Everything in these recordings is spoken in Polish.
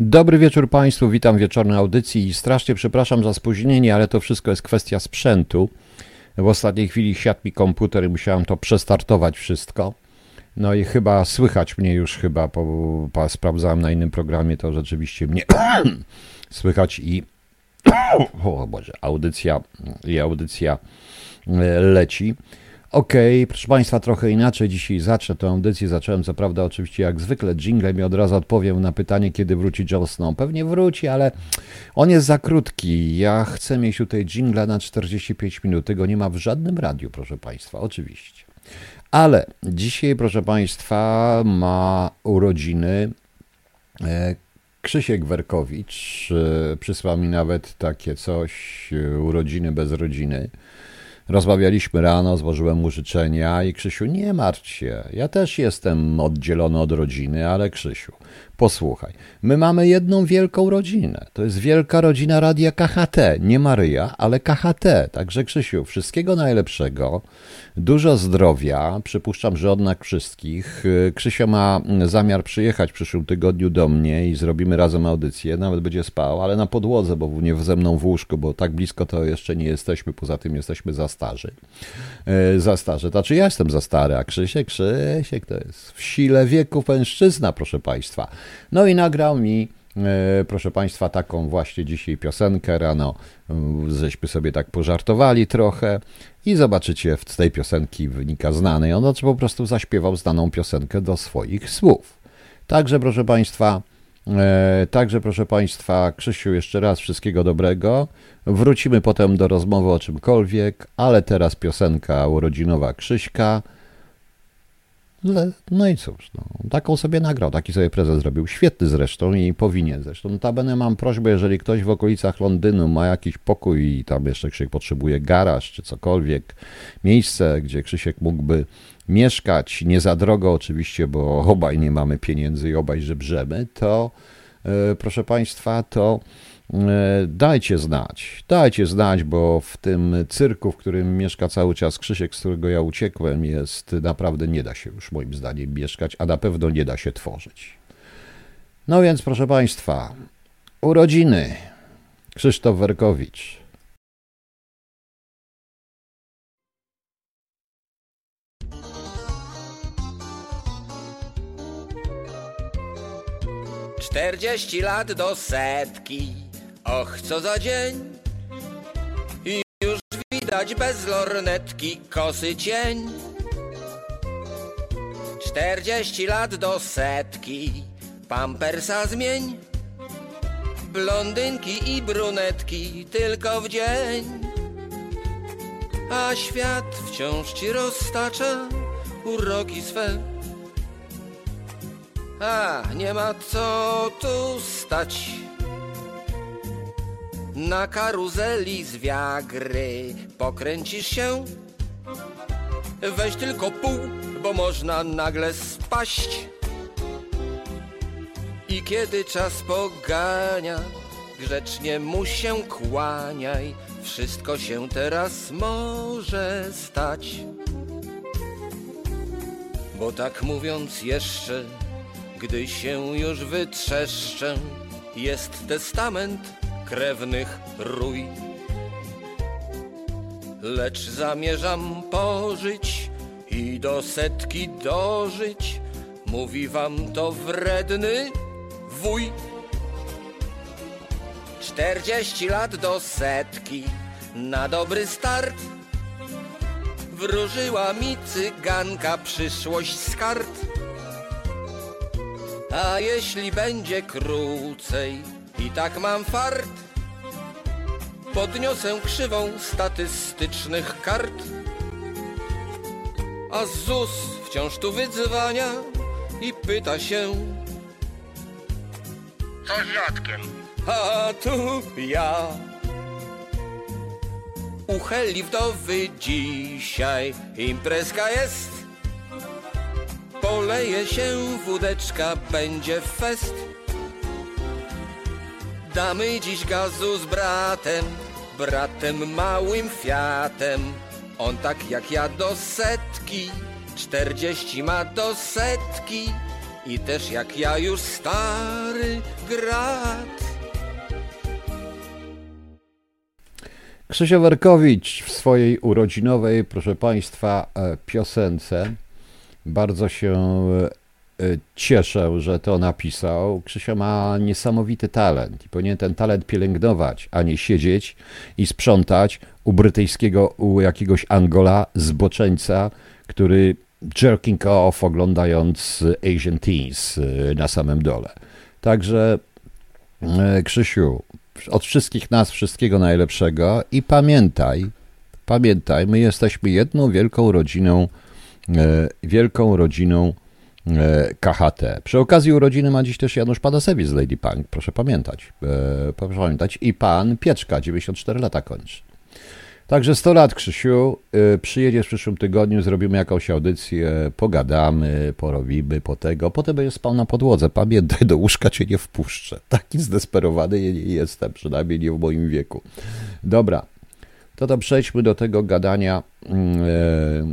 Dobry wieczór Państwu, witam w wieczornej audycji i strasznie przepraszam za spóźnienie, ale to wszystko jest kwestia sprzętu. W ostatniej chwili siadł mi komputer i musiałem to przestartować wszystko. No i chyba słychać mnie już chyba, po sprawdzałem na innym programie, to rzeczywiście mnie słychać i o Boże, audycja i audycja e, leci. Okej, okay, proszę Państwa, trochę inaczej dzisiaj zacznę tę audycję. Zacząłem co prawda oczywiście jak zwykle jinglem i od razu odpowiem na pytanie, kiedy wróci Jon Snow. Pewnie wróci, ale on jest za krótki. Ja chcę mieć tutaj jingla na 45 minut. Tego nie ma w żadnym radiu, proszę Państwa, oczywiście. Ale dzisiaj, proszę Państwa, ma urodziny e, Krzysiek Werkowicz. E, przysłał mi nawet takie coś, e, urodziny bez rodziny. Rozmawialiśmy rano, złożyłem mu życzenia i Krzysiu, nie martw się. Ja też jestem oddzielony od rodziny, ale Krzysiu, posłuchaj. My mamy jedną wielką rodzinę. To jest wielka rodzina radia KHT. Nie Maryja, ale KHT. Także Krzysiu, wszystkiego najlepszego. Dużo zdrowia. Przypuszczam, że odnak wszystkich. Krzysio ma zamiar przyjechać w przyszłym tygodniu do mnie i zrobimy razem audycję. Nawet będzie spał, ale na podłodze, bo nie ze mną w łóżku, bo tak blisko to jeszcze nie jesteśmy. Poza tym jesteśmy za starzy. E, za starzy. Znaczy ja jestem za stary, a Krzysiek, Krzysiek to jest w sile wieku mężczyzna, proszę Państwa. No i nagrał mi e, proszę Państwa, taką właśnie dzisiaj piosenkę rano, żeśmy sobie tak pożartowali trochę i zobaczycie, z tej piosenki wynika znany. On po prostu zaśpiewał znaną piosenkę do swoich słów. Także, proszę Państwa, e, także, proszę Państwa, Krzysiu, jeszcze raz wszystkiego dobrego. Wrócimy potem do rozmowy o czymkolwiek, ale teraz piosenka urodzinowa Krzyśka. No i cóż, no, taką sobie nagrał, taki sobie prezes zrobił. Świetny zresztą i powinien zresztą. Notabene mam prośbę, jeżeli ktoś w okolicach Londynu ma jakiś pokój i tam jeszcze Krzysiek potrzebuje garaż czy cokolwiek, miejsce, gdzie Krzysiek mógłby mieszkać, nie za drogo oczywiście, bo obaj nie mamy pieniędzy i obaj żebrzemy, to yy, proszę Państwa, to dajcie znać, dajcie znać, bo w tym cyrku, w którym mieszka cały czas Krzysiek, z którego ja uciekłem, jest naprawdę nie da się już moim zdaniem mieszkać, a na pewno nie da się tworzyć. No więc, proszę Państwa, urodziny. Krzysztof Werkowicz. Czterdzieści lat do setki Och, co za dzień! I już widać bez lornetki kosy cień. Czterdzieści lat do setki, pampersa zmień. Blondynki i brunetki tylko w dzień. A świat wciąż ci roztacza uroki swe. A, nie ma co tu stać na karuzeli z wiagry pokręcisz się? Weź tylko pół, bo można nagle spaść. I kiedy czas pogania, grzecznie mu się kłaniaj. Wszystko się teraz może stać. Bo tak mówiąc jeszcze, gdy się już wytrzeszczę, jest testament krewnych rój. Lecz zamierzam pożyć i do setki dożyć, mówi wam to wredny wuj. Czterdzieści lat do setki, na dobry start. Wróżyła mi cyganka przyszłość z kart. A jeśli będzie krócej, i tak mam fart. Podniosę krzywą statystycznych kart. A ZUS wciąż tu wyzwania i pyta się Co z Jackiem? A tu ja U Heli wdowy dzisiaj imprezka jest Poleje się wódeczka, będzie fest Damy dziś gazu z bratem, bratem małym Fiatem. On tak jak ja do setki, czterdzieści ma do setki. i też jak ja już stary grat. Krzysia Werkowicz w swojej urodzinowej, proszę Państwa, e, piosence bardzo się e, cieszę, że to napisał. Krzysia ma niesamowity talent i powinien ten talent pielęgnować, a nie siedzieć i sprzątać u brytyjskiego, u jakiegoś Angola zboczeńca, który jerking off oglądając Asian Teens e, na samym dole. Także Krzysiu, od wszystkich nas wszystkiego najlepszego i pamiętaj, pamiętaj, my jesteśmy jedną wielką rodziną, wielką rodziną KHT. Przy okazji urodziny ma dziś też Janusz Padasewicz z Lady Punk, proszę pamiętać. E, proszę pamiętać. I pan Pieczka, 94 lata kończy. Także 100 lat, Krzysiu. Y, przyjedziesz w przyszłym tygodniu, zrobimy jakąś audycję, pogadamy, porobimy po tego. Potem będziesz spał na podłodze. Pamiętaj, do łóżka cię nie wpuszczę. Taki zdesperowany nie jestem, przynajmniej nie w moim wieku. Dobra, to to przejdźmy do tego gadania.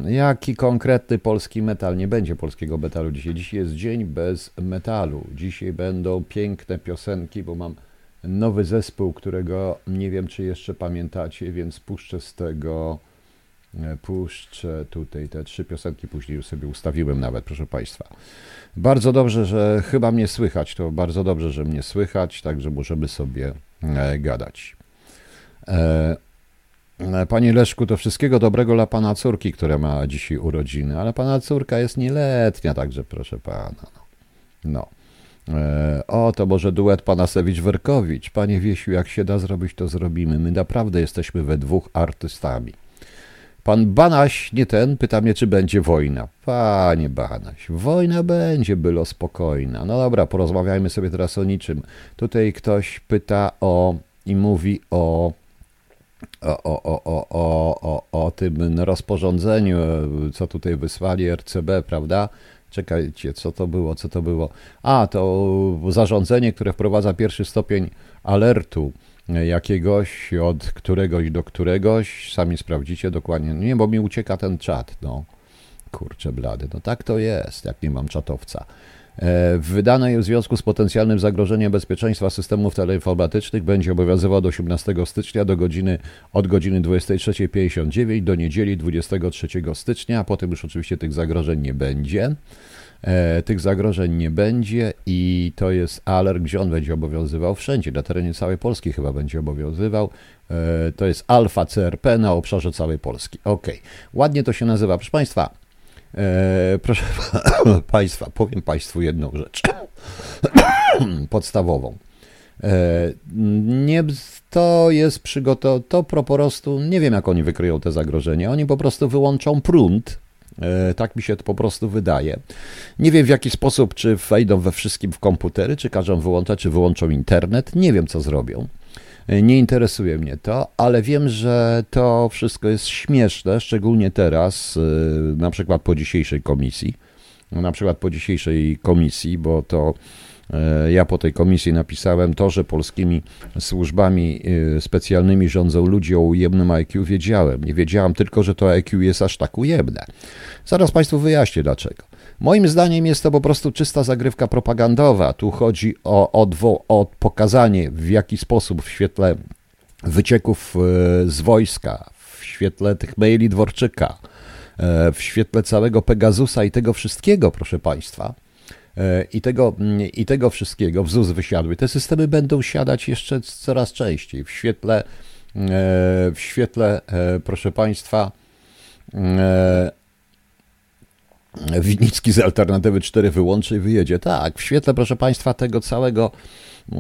Y, jaki konkretny polski metal? Nie będzie polskiego metalu dzisiaj. Dzisiaj jest dzień bez metalu. Dzisiaj będą piękne piosenki, bo mam nowy zespół, którego nie wiem, czy jeszcze pamiętacie, więc puszczę z tego, e, puszczę tutaj te trzy piosenki, później już sobie ustawiłem nawet, proszę Państwa. Bardzo dobrze, że chyba mnie słychać, to bardzo dobrze, że mnie słychać, także możemy sobie e, gadać. E, panie Leszku, to wszystkiego dobrego dla pana córki, która ma dzisiaj urodziny, ale pana córka jest nieletnia, także proszę pana. No. no. E, o, to może duet Panasewicz-Werkowicz. Panie Wiesiu, jak się da zrobić, to zrobimy. My naprawdę jesteśmy we dwóch artystami. Pan Banaś, nie ten, pyta mnie, czy będzie wojna. Panie Banaś, wojna będzie, było spokojna. No dobra, porozmawiajmy sobie teraz o niczym. Tutaj ktoś pyta o i mówi o o, o, o, o, o, o, tym rozporządzeniu, co tutaj wysłali RCB, prawda? Czekajcie, co to było, co to było? A, to zarządzenie, które wprowadza pierwszy stopień alertu jakiegoś od któregoś do któregoś. Sami sprawdzicie dokładnie. Nie, bo mi ucieka ten czat. No, kurczę blady. No tak to jest, jak nie mam czatowca. E, wydanej w związku z potencjalnym zagrożeniem bezpieczeństwa systemów teleinformatycznych będzie obowiązywał do 18 stycznia do godziny, od godziny 23.59 do niedzieli 23 stycznia, a potem już oczywiście tych zagrożeń nie będzie. E, tych zagrożeń nie będzie i to jest alert, gdzie on będzie obowiązywał wszędzie, na terenie całej Polski chyba będzie obowiązywał. E, to jest alfa CRP na obszarze całej Polski. Ok, ładnie to się nazywa. Proszę Państwa, E, proszę Państwa, powiem Państwu jedną rzecz podstawową. E, nie, to jest przygotowane, to po prostu, nie wiem jak oni wykryją te zagrożenia, oni po prostu wyłączą prąd, e, tak mi się to po prostu wydaje. Nie wiem w jaki sposób, czy wejdą we wszystkim w komputery, czy każą wyłączać, czy wyłączą internet, nie wiem co zrobią. Nie interesuje mnie to, ale wiem, że to wszystko jest śmieszne, szczególnie teraz, y, na przykład po dzisiejszej komisji. Na przykład po dzisiejszej komisji, bo to ja po tej komisji napisałem to, że polskimi służbami y, specjalnymi rządzą ludzie o ujemnym IQ, wiedziałem. Nie wiedziałem tylko, że to IQ jest aż tak ujemne. Zaraz Państwu wyjaśnię dlaczego. Moim zdaniem jest to po prostu czysta zagrywka propagandowa. Tu chodzi o, o, o pokazanie, w jaki sposób w świetle wycieków e, z wojska, w świetle tych maili Dworczyka, e, w świetle całego Pegasusa i tego wszystkiego, proszę Państwa, e, i tego, i tego wszystkiego w ZUS wysiadły. Te systemy będą siadać jeszcze coraz częściej. W świetle, w świetle proszę Państwa, Winicki z Alternatywy 4 wyłączy i wyjedzie. Tak, w świetle, proszę Państwa, tego całego e,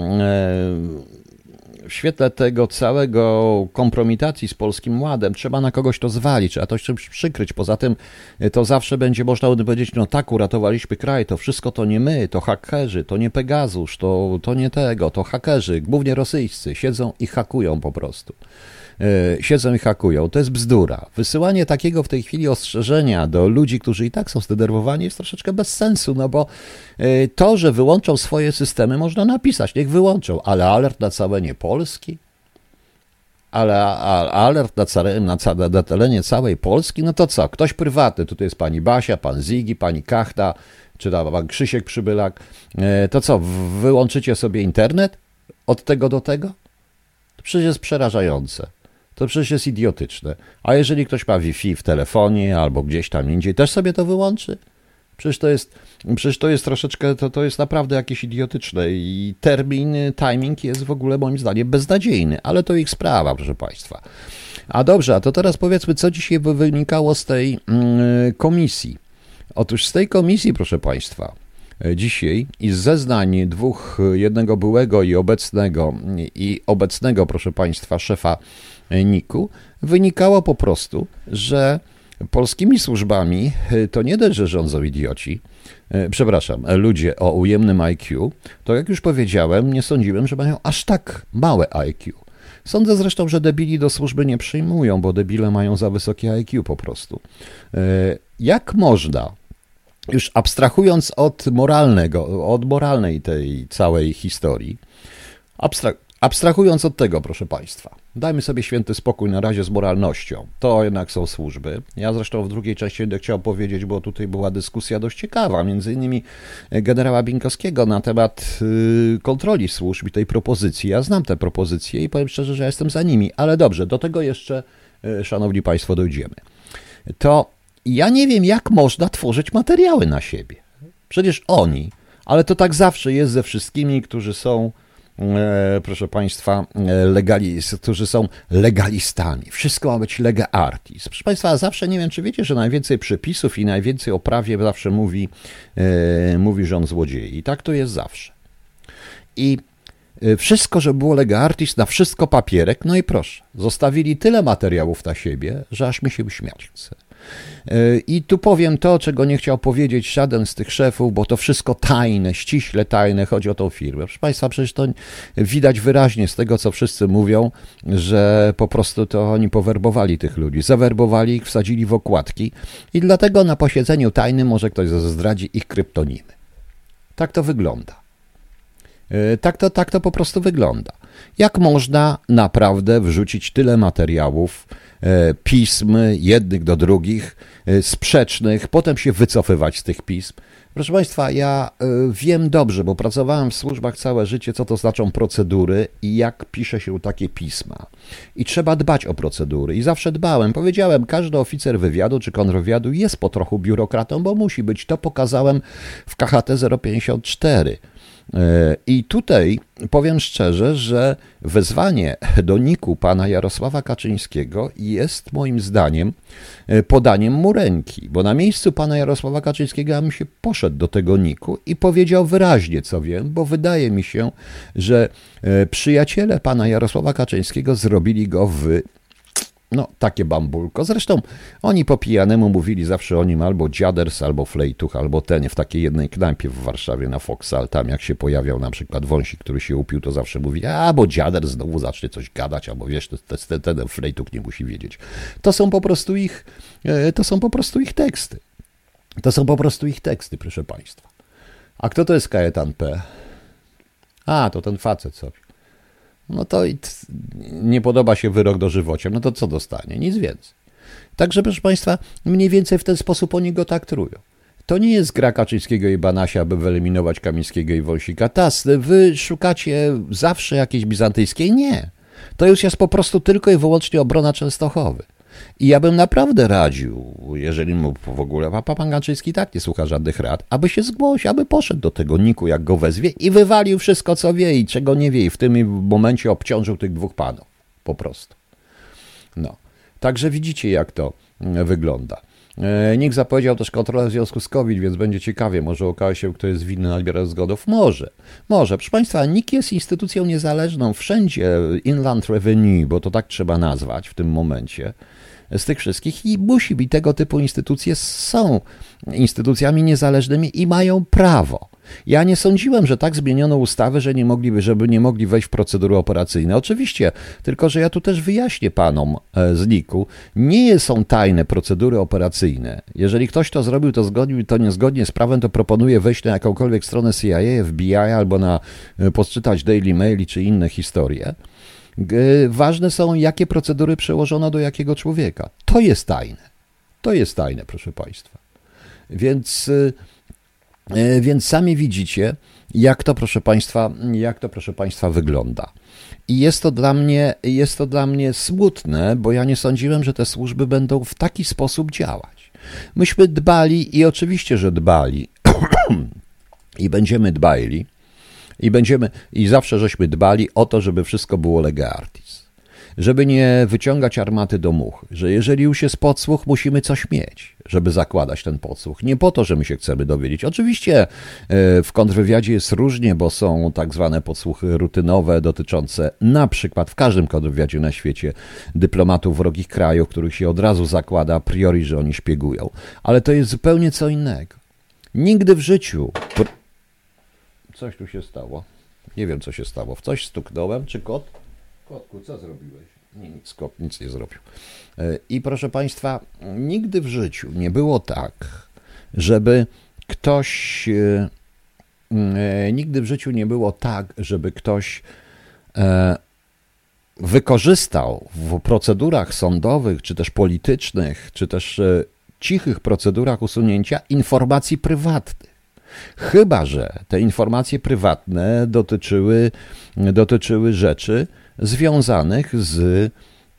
w świetle tego całego kompromitacji z Polskim Ładem trzeba na kogoś to zwalić, trzeba to czymś przykryć. Poza tym e, to zawsze będzie można powiedzieć, no tak, uratowaliśmy kraj, to wszystko to nie my, to hakerzy, to nie Pegasus, to, to nie tego, to hakerzy, głównie rosyjscy, siedzą i hakują po prostu. E, siedzą i hakują. To jest bzdura. Wysyłanie takiego w tej chwili ostrzeżenia do ludzi, którzy i tak są zdenerwowani, jest troszeczkę bez sensu, no bo e, to, że wyłączą swoje systemy, można napisać, niech wyłączą, ale alert na całe nie Polski, ale alert na, całe, na, całe, na terenie całej Polski, no to co? Ktoś prywatny, tutaj jest pani Basia, pan Zigi, pani Kachta, czy tam pan Krzysiek Przybylak, e, to co, wyłączycie sobie internet od tego do tego? To przecież jest przerażające. To przecież jest idiotyczne. A jeżeli ktoś ma Wi-Fi w telefonie albo gdzieś tam indziej, też sobie to wyłączy? Przecież to jest, przecież to jest troszeczkę, to, to jest naprawdę jakieś idiotyczne i termin, timing jest w ogóle moim zdaniem beznadziejny, ale to ich sprawa, proszę Państwa. A dobrze, a to teraz powiedzmy, co dzisiaj wynikało z tej mm, komisji. Otóż z tej komisji, proszę Państwa, dzisiaj i z zeznań dwóch, jednego byłego i obecnego, i obecnego, proszę Państwa, szefa NIK-u, wynikało po prostu, że polskimi służbami to nie dość, że rządzą idioci, przepraszam, ludzie o ujemnym IQ, to jak już powiedziałem, nie sądziłem, że mają aż tak małe IQ. Sądzę zresztą, że debili do służby nie przyjmują, bo debile mają za wysokie IQ po prostu. Jak można już abstrahując od moralnego, od moralnej tej całej historii, abstra abstrahując od tego, proszę Państwa, dajmy sobie święty spokój na razie z moralnością. To jednak są służby. Ja zresztą w drugiej części będę chciał powiedzieć, bo tutaj była dyskusja dość ciekawa, między innymi generała Binkowskiego na temat y, kontroli służb i tej propozycji. Ja znam te propozycje i powiem szczerze, że jestem za nimi, ale dobrze, do tego jeszcze, y, szanowni Państwo, dojdziemy. To ja nie wiem, jak można tworzyć materiały na siebie. Przecież oni, ale to tak zawsze jest ze wszystkimi, którzy są, proszę Państwa, e, legali, którzy są legalistami. Wszystko ma być lega artis. Proszę Państwa, zawsze nie wiem, czy wiecie, że najwięcej przepisów i najwięcej o prawie zawsze mówi, e, mówi rząd złodziei. I tak to jest zawsze. I e, wszystko, że było lega artis, na wszystko papierek, no i proszę, zostawili tyle materiałów na siebie, że aż mi się uśmiać chce. I tu powiem to, czego nie chciał powiedzieć żaden z tych szefów, bo to wszystko tajne, ściśle tajne, chodzi o tą firmę. Proszę Państwa, przecież to widać wyraźnie z tego, co wszyscy mówią, że po prostu to oni powerbowali tych ludzi, zawerbowali ich, wsadzili w okładki i dlatego na posiedzeniu tajnym może ktoś zdradzi ich kryptonimy. Tak to wygląda. Tak to, tak to po prostu wygląda. Jak można naprawdę wrzucić tyle materiałów, E, pism jednych do drugich, e, sprzecznych, potem się wycofywać z tych pism. Proszę Państwa, ja e, wiem dobrze, bo pracowałem w służbach całe życie, co to znaczą procedury i jak pisze się takie pisma. I trzeba dbać o procedury. I zawsze dbałem. Powiedziałem, każdy oficer wywiadu czy kontrwywiadu jest po trochu biurokratą, bo musi być. To pokazałem w KHT 054. I tutaj powiem szczerze, że wezwanie do niku pana Jarosława Kaczyńskiego jest moim zdaniem e, podaniem mu ręki, bo na miejscu pana Jarosława Kaczyńskiego ja bym się poszedł do tego niku i powiedział wyraźnie, co wiem, bo wydaje mi się, że e, przyjaciele pana Jarosława Kaczyńskiego zrobili go w no, takie bambulko. Zresztą oni po pijanemu mówili zawsze o nim albo dziaders, albo flejtuch, albo ten w takiej jednej knajpie w Warszawie na Foxal. Tam jak się pojawiał na przykład wąsik, który się upił, to zawsze mówi, a bo dziader znowu zacznie coś gadać, albo wiesz, ten, ten flejtuch nie musi wiedzieć. To są po prostu ich, e, to są po prostu ich teksty. To są po prostu ich teksty, proszę Państwa. A kto to jest Kajetan P? A, to ten facet sobie no to nie podoba się wyrok dożywociem, no to co dostanie? Nic więcej. Także, proszę Państwa, mniej więcej w ten sposób oni go traktują. To nie jest gra Kaczyńskiego i Banasia, aby wyeliminować Kamińskiego i Wąsika. Tas, wy szukacie zawsze jakiejś bizantyjskiej? Nie. To już jest po prostu tylko i wyłącznie obrona Częstochowy. I ja bym naprawdę radził, jeżeli mu w ogóle, a pan Ganczyński tak nie słucha żadnych rad, aby się zgłosił, aby poszedł do tego Niku, jak go wezwie i wywalił wszystko, co wie i czego nie wie i w tym momencie obciążył tych dwóch panów. Po prostu. No. Także widzicie, jak to mm, wygląda. E, Nikt zapowiedział też kontrolę w związku z COVID, więc będzie ciekawie. Może okaże się, kto jest winny nadbierać zgodów. Może. Może. Proszę Państwa, NIK jest instytucją niezależną wszędzie. Inland Revenue, bo to tak trzeba nazwać w tym momencie z tych wszystkich i musi być tego typu instytucje są instytucjami niezależnymi i mają prawo. Ja nie sądziłem, że tak zmieniono ustawy, że nie mogliby, żeby nie mogli wejść w procedury operacyjne. Oczywiście, tylko że ja tu też wyjaśnię panom e, z NIK-u, nie są tajne procedury operacyjne. Jeżeli ktoś to zrobił, to zgodnie, to niezgodnie z prawem, to proponuje wejść na jakąkolwiek stronę CIA, FBI albo na e, podczytać Daily Mail czy inne historie. Ważne są, jakie procedury przełożono do jakiego człowieka. To jest tajne. To jest tajne, proszę Państwa. Więc y, E, więc sami widzicie, jak to, proszę Państwa, jak to, proszę Państwa, wygląda. I jest to dla mnie, jest to dla mnie smutne, bo ja nie sądziłem, że te służby będą w taki sposób działać. Myśmy dbali i oczywiście, że dbali i będziemy dbali i będziemy i zawsze żeśmy dbali o to, żeby wszystko było lega artis. Żeby nie wyciągać armaty do much, że jeżeli już jest podsłuch, musimy coś mieć, żeby zakładać ten podsłuch. Nie po to, że my się chcemy dowiedzieć. Oczywiście e, w kontrwywiadzie jest różnie, bo są tak zwane podsłuchy rutynowe dotyczące na przykład w każdym kontrwywiadzie na świecie dyplomatów wrogich krajów, których się od razu zakłada a priori, że oni szpiegują. Ale to jest zupełnie co innego. Nigdy w życiu Coś tu się stało. Nie wiem, co się stało. W coś stuknąłem, czy kot? Kotku, co zrobiłeś? Nie, nic, kot nic nie zrobił. E, I proszę Państwa, nigdy w życiu nie było tak, żeby ktoś. E, e, nigdy w życiu nie było tak, żeby ktoś wykorzystał w procedurach sądowych, czy też politycznych, czy też cichych procedurach usunięcia informacji prywatnych. Chyba, że te informacje prywatne dotyczyły, dotyczyły rzeczy związanych z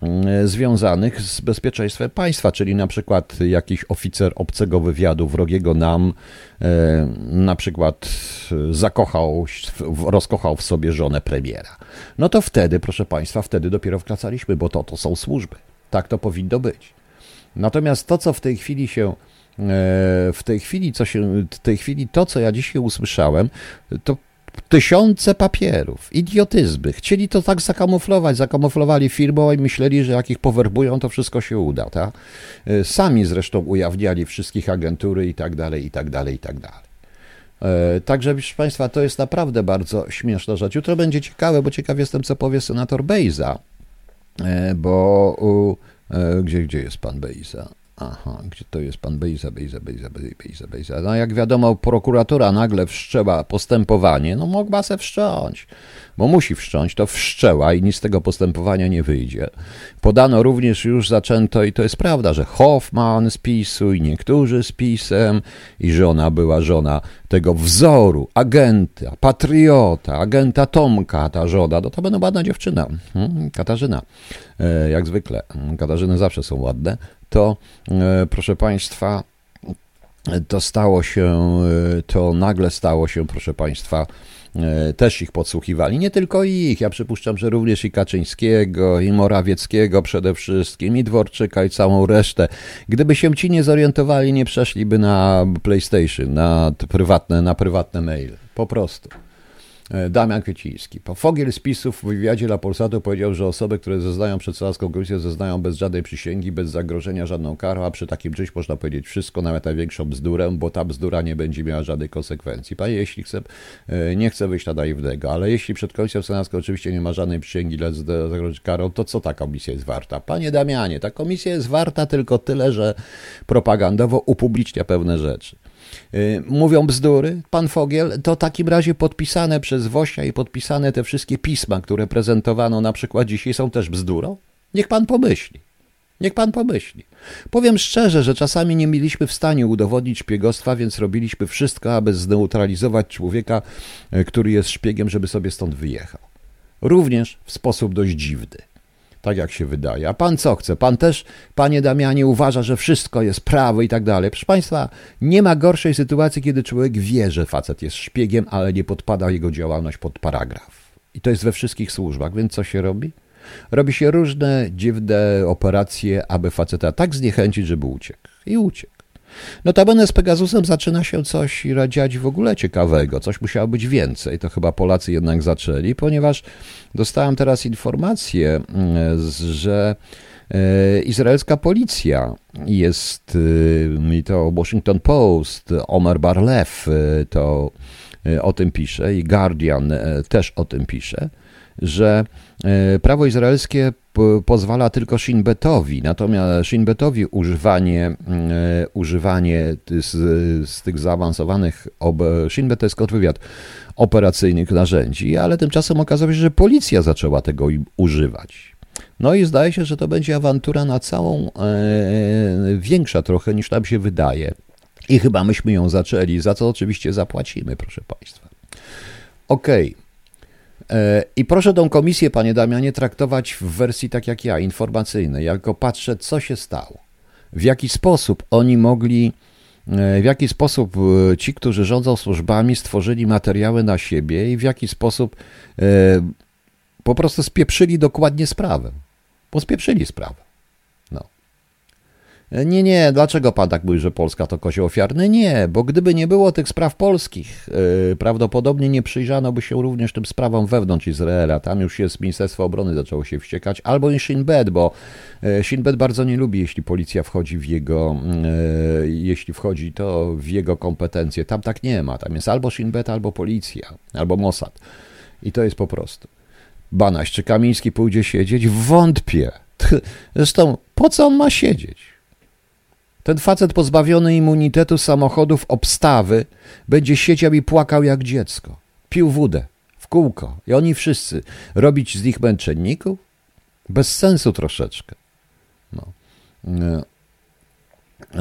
mm, związanych z bezpieczeństwem państwa, czyli na przykład jakiś oficer obcego wywiadu wrogiego nam e, na przykład zakochał, rozkochał w sobie żonę premiera. No to wtedy, proszę państwa, wtedy dopiero wkracaliśmy, bo to, to są służby. Tak to powinno być. Natomiast to, co w tej chwili się E, w tej chwili, co się, w tej chwili to, co ja dzisiaj usłyszałem, to tysiące papierów, idiotyzmy. Chcieli to tak zakamuflować, zakamuflowali firmą i myśleli, że jak ich powerbują, to wszystko się uda. Tak? Sami zresztą ujawniali wszystkich agentury i tak dalej, i tak dalej, i tak dalej. E, także, proszę Państwa, to jest naprawdę bardzo śmieszna rzecz. Jutro będzie ciekawe, bo ciekaw jestem, co powie senator Bejza, bo gdzie, gdzie jest pan Bejza? Aha, gdzie to jest pan Bejza, Bejza, Bejza, Bejza, Bejza. No jak wiadomo, prokuratura nagle wszczęła postępowanie, no mogła se wszcząć, bo musi wszcząć, to wszczęła i nic z tego postępowania nie wyjdzie. Podano również, już zaczęto, i to jest prawda, że Hoffman z PiSu i niektórzy z PiSem i żona była żona tego wzoru, agenta, patriota, agenta Tomka, ta żona, no to będą ładna dziewczyna, hmm, Katarzyna, e, jak zwykle, Katarzyny zawsze są ładne, to e, proszę Państwa, to stało się, e, to nagle stało się, proszę Państwa, e, też ich podsłuchiwali. Nie tylko ich, ja przypuszczam, że również i Kaczyńskiego, i Morawieckiego przede wszystkim, i Dworczyka, i całą resztę. Gdyby się ci nie zorientowali, nie przeszliby na PlayStation, na prywatne, na prywatne maile. Po prostu. E, Damian Kwieciński. Fogiel z PiSów w wywiadzie dla Polsatu powiedział, że osoby, które zeznają przed Senacką Komisję, zeznają bez żadnej przysięgi, bez zagrożenia żadną karą, a przy takim czymś można powiedzieć wszystko, nawet największą bzdurę, bo ta bzdura nie będzie miała żadnej konsekwencji. Panie, jeśli chce, nie chcę wyjść na naiwnego, ale jeśli przed Komisją Senacką oczywiście nie ma żadnej przysięgi dla zagrożenia karą, to co ta komisja jest warta? Panie Damianie, ta komisja jest warta tylko tyle, że propagandowo upublicznia pewne rzeczy. Y, mówią bzdury, pan Fogiel, to w takim razie podpisane przez Wosia i podpisane te wszystkie pisma, które prezentowano na przykład dzisiaj, są też bzdurą? Niech pan pomyśli. Niech pan pomyśli. Powiem szczerze, że czasami nie mieliśmy w stanie udowodnić szpiegostwa, więc robiliśmy wszystko, aby zneutralizować człowieka, y, który jest szpiegiem, żeby sobie stąd wyjechał. Również w sposób dość dziwny tak jak się wydaje. A pan co chce? Pan też, panie Damianie, uważa, że wszystko jest prawo i tak dalej. Proszę państwa, nie ma gorszej sytuacji, kiedy człowiek wie, że facet jest szpiegiem, ale nie podpada jego działalność pod paragraf. I to jest we wszystkich służbach, więc co się robi? Robi się różne dziwne operacje, aby faceta tak zniechęcić, żeby uciekł. I uciekł. Notabene z Pegasusem zaczyna się coś dziać w ogóle ciekawego, coś musiało być więcej. To chyba Polacy jednak zaczęli, ponieważ dostałem teraz informację, mm, że e, izraelska policja jest, e, i to Washington Post, Omer Barlew e, to o tym pisze i Guardian też o tym pisze, że prawo izraelskie pozwala tylko Shinbetowi, natomiast Shinbetowi używanie, e, używanie z, z tych zaawansowanych, ob, Shinbet to jest kontrwywiad operacyjnych narzędzi, ale tymczasem okazało się, że policja zaczęła tego używać. No i zdaje się, że to będzie awantura na całą, e, większa trochę niż nam się wydaje. I chyba myśmy ją zaczęli, za co oczywiście zapłacimy, proszę Państwa. Okej. Okay. E, I proszę tą komisję, panie Damianie, traktować w wersji tak jak ja, informacyjnej. Ja tylko patrzę, co się stało. W jaki sposób oni mogli, e, w jaki sposób e, ci, którzy rządzą służbami, stworzyli materiały na siebie i w jaki sposób po prostu spieprzyli dokładnie sprawę. Bo spieprzyli sprawę. Nie, nie, dlaczego pan tak mówi, że Polska to kozioł ofiarny? Nie, bo gdyby nie było tych spraw polskich, yy, prawdopodobnie nie przyjrzano by się również tym sprawom wewnątrz Izraela. Tam już jest Ministerstwo Obrony zaczęło się wściekać, albo i Shin Bet, bo yy, Shin Bet bardzo nie lubi, jeśli policja wchodzi w jego, yy, jeśli wchodzi to w jego kompetencje. Tam tak nie ma. Tam jest albo Shin Bet, albo policja, albo Mossad. I to jest po prostu. Banaś, czy Kamiński pójdzie siedzieć? Wątpię. Zresztą, po co on ma siedzieć? Ten facet pozbawiony immunitetu samochodów obstawy będzie siedział i płakał jak dziecko. Pił wódę w kółko. I oni wszyscy. Robić z nich męczenników? Bez sensu troszeczkę. No.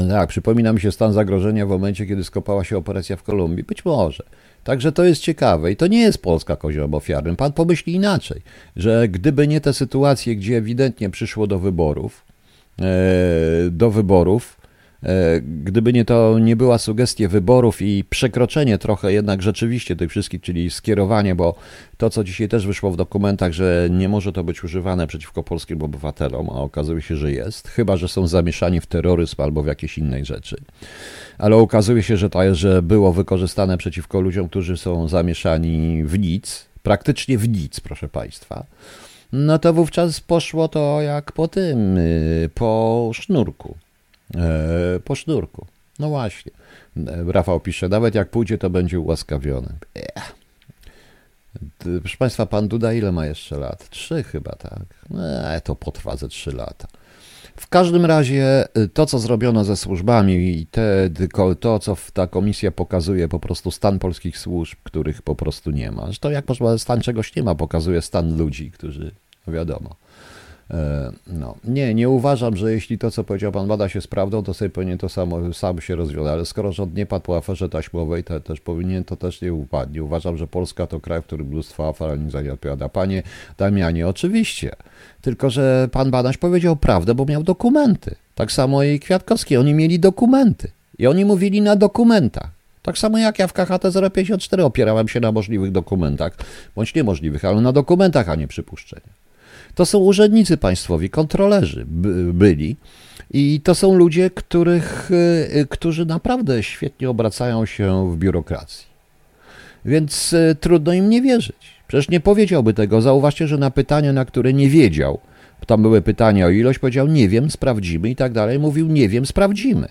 Tak, przypomina mi się stan zagrożenia w momencie, kiedy skopała się operacja w Kolumbii. Być może. Także to jest ciekawe i to nie jest Polska koziołem ofiarnym. Pan pomyśli inaczej, że gdyby nie te sytuacje, gdzie ewidentnie przyszło do wyborów, e, do wyborów, E, gdyby nie to, nie była sugestia wyborów i przekroczenie trochę jednak rzeczywiście tych wszystkich, czyli skierowanie, bo to, co dzisiaj też wyszło w dokumentach, że nie może to być używane przeciwko polskim obywatelom, a okazuje się, że jest, chyba że są zamieszani w terroryzm albo w jakieś innej rzeczy. Ale okazuje się, że to jest, że było wykorzystane przeciwko ludziom, którzy są zamieszani w nic, praktycznie w nic, proszę Państwa. No to wówczas poszło to jak po tym, y, po sznurku. E, po sznurku. No właśnie. E, Rafał pisze, nawet jak pójdzie, to będzie ułaskawiony. Ech. Proszę Państwa, pan Duda ile ma jeszcze lat? Trzy chyba, tak. Eee, to potrwa ze trzy lata. W każdym razie y, to, co zrobiono ze służbami i te, to, co ta komisja pokazuje, po prostu stan polskich służb, których po prostu nie ma. Zresztą jak można stan czegoś nie ma, pokazuje stan ludzi, którzy, no wiadomo. E, no. Nie, nie uważam, że jeśli to, co powiedział pan Bada się z prawdą, to sobie powinien to samo, sam się rozwiązać, ale skoro rząd nie padł po aferze taśmowej, to też powinien to też nie upadnie. Uważam, że Polska to kraj, w którym mnóstwo afer, ale nic za nie odpowiada. Panie Damianie, oczywiście, tylko że pan Badaś powiedział prawdę, bo miał dokumenty. Tak samo i Kwiatkowski, oni mieli dokumenty i oni mówili na dokumentach. Tak samo jak ja w KHT 054 opierałem się na możliwych dokumentach, bądź niemożliwych, ale na dokumentach, a nie przypuszczeniach. To są urzędnicy państwowi, kontrolerzy by, byli. I to są ludzie, których, y, którzy naprawdę świetnie obracają się w biurokracji. Więc y, trudno im nie wierzyć. Przecież nie powiedziałby tego. Zauważcie, że na pytanie, na które nie wiedział, tam były pytania o ilość, powiedział nie wiem, sprawdzimy i tak dalej. Mówił nie wiem, sprawdzimy.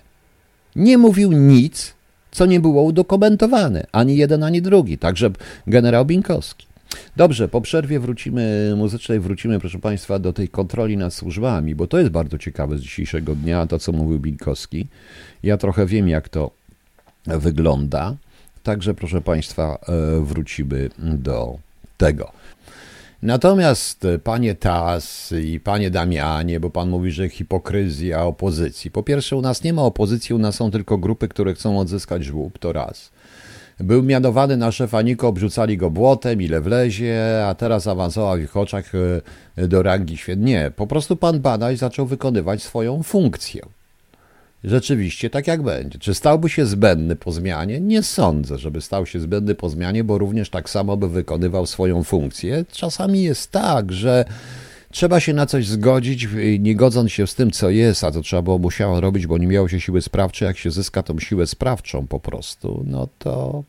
Nie mówił nic, co nie było udokumentowane. Ani jeden, ani drugi. Także generał Binkowski. Dobrze, po przerwie wrócimy muzycznej, wrócimy, proszę Państwa, do tej kontroli nad służbami, bo to jest bardzo ciekawe z dzisiejszego dnia, to co mówił Binkowski. Ja trochę wiem, jak to wygląda. Także, proszę Państwa, e, wrócimy do tego. Natomiast e, panie Tas i panie Damianie, bo pan mówi, że hipokryzja opozycji. Po pierwsze, u nas nie ma opozycji, u nas są tylko grupy, które chcą odzyskać żłób, to raz. Był mianowany na szefa Niko, obrzucali go błotem, ile wlezie, a teraz awansował w ich oczach e, do rangi świetnie. Po prostu pan Badaś zaczął wykonywać swoją funkcję. Rzeczywiście tak jak będzie. Czy stałby się zbędny po zmianie? Nie sądzę, żeby stał się zbędny po zmianie, bo również tak samo by wykonywał swoją funkcję. Czasami jest tak, że trzeba się na coś zgodzić, nie godząc się z tym, co jest, a to trzeba było musiało robić, bo nie miało się siły sprawczej. Jak się zyska tą siłę sprawczą po prostu, no to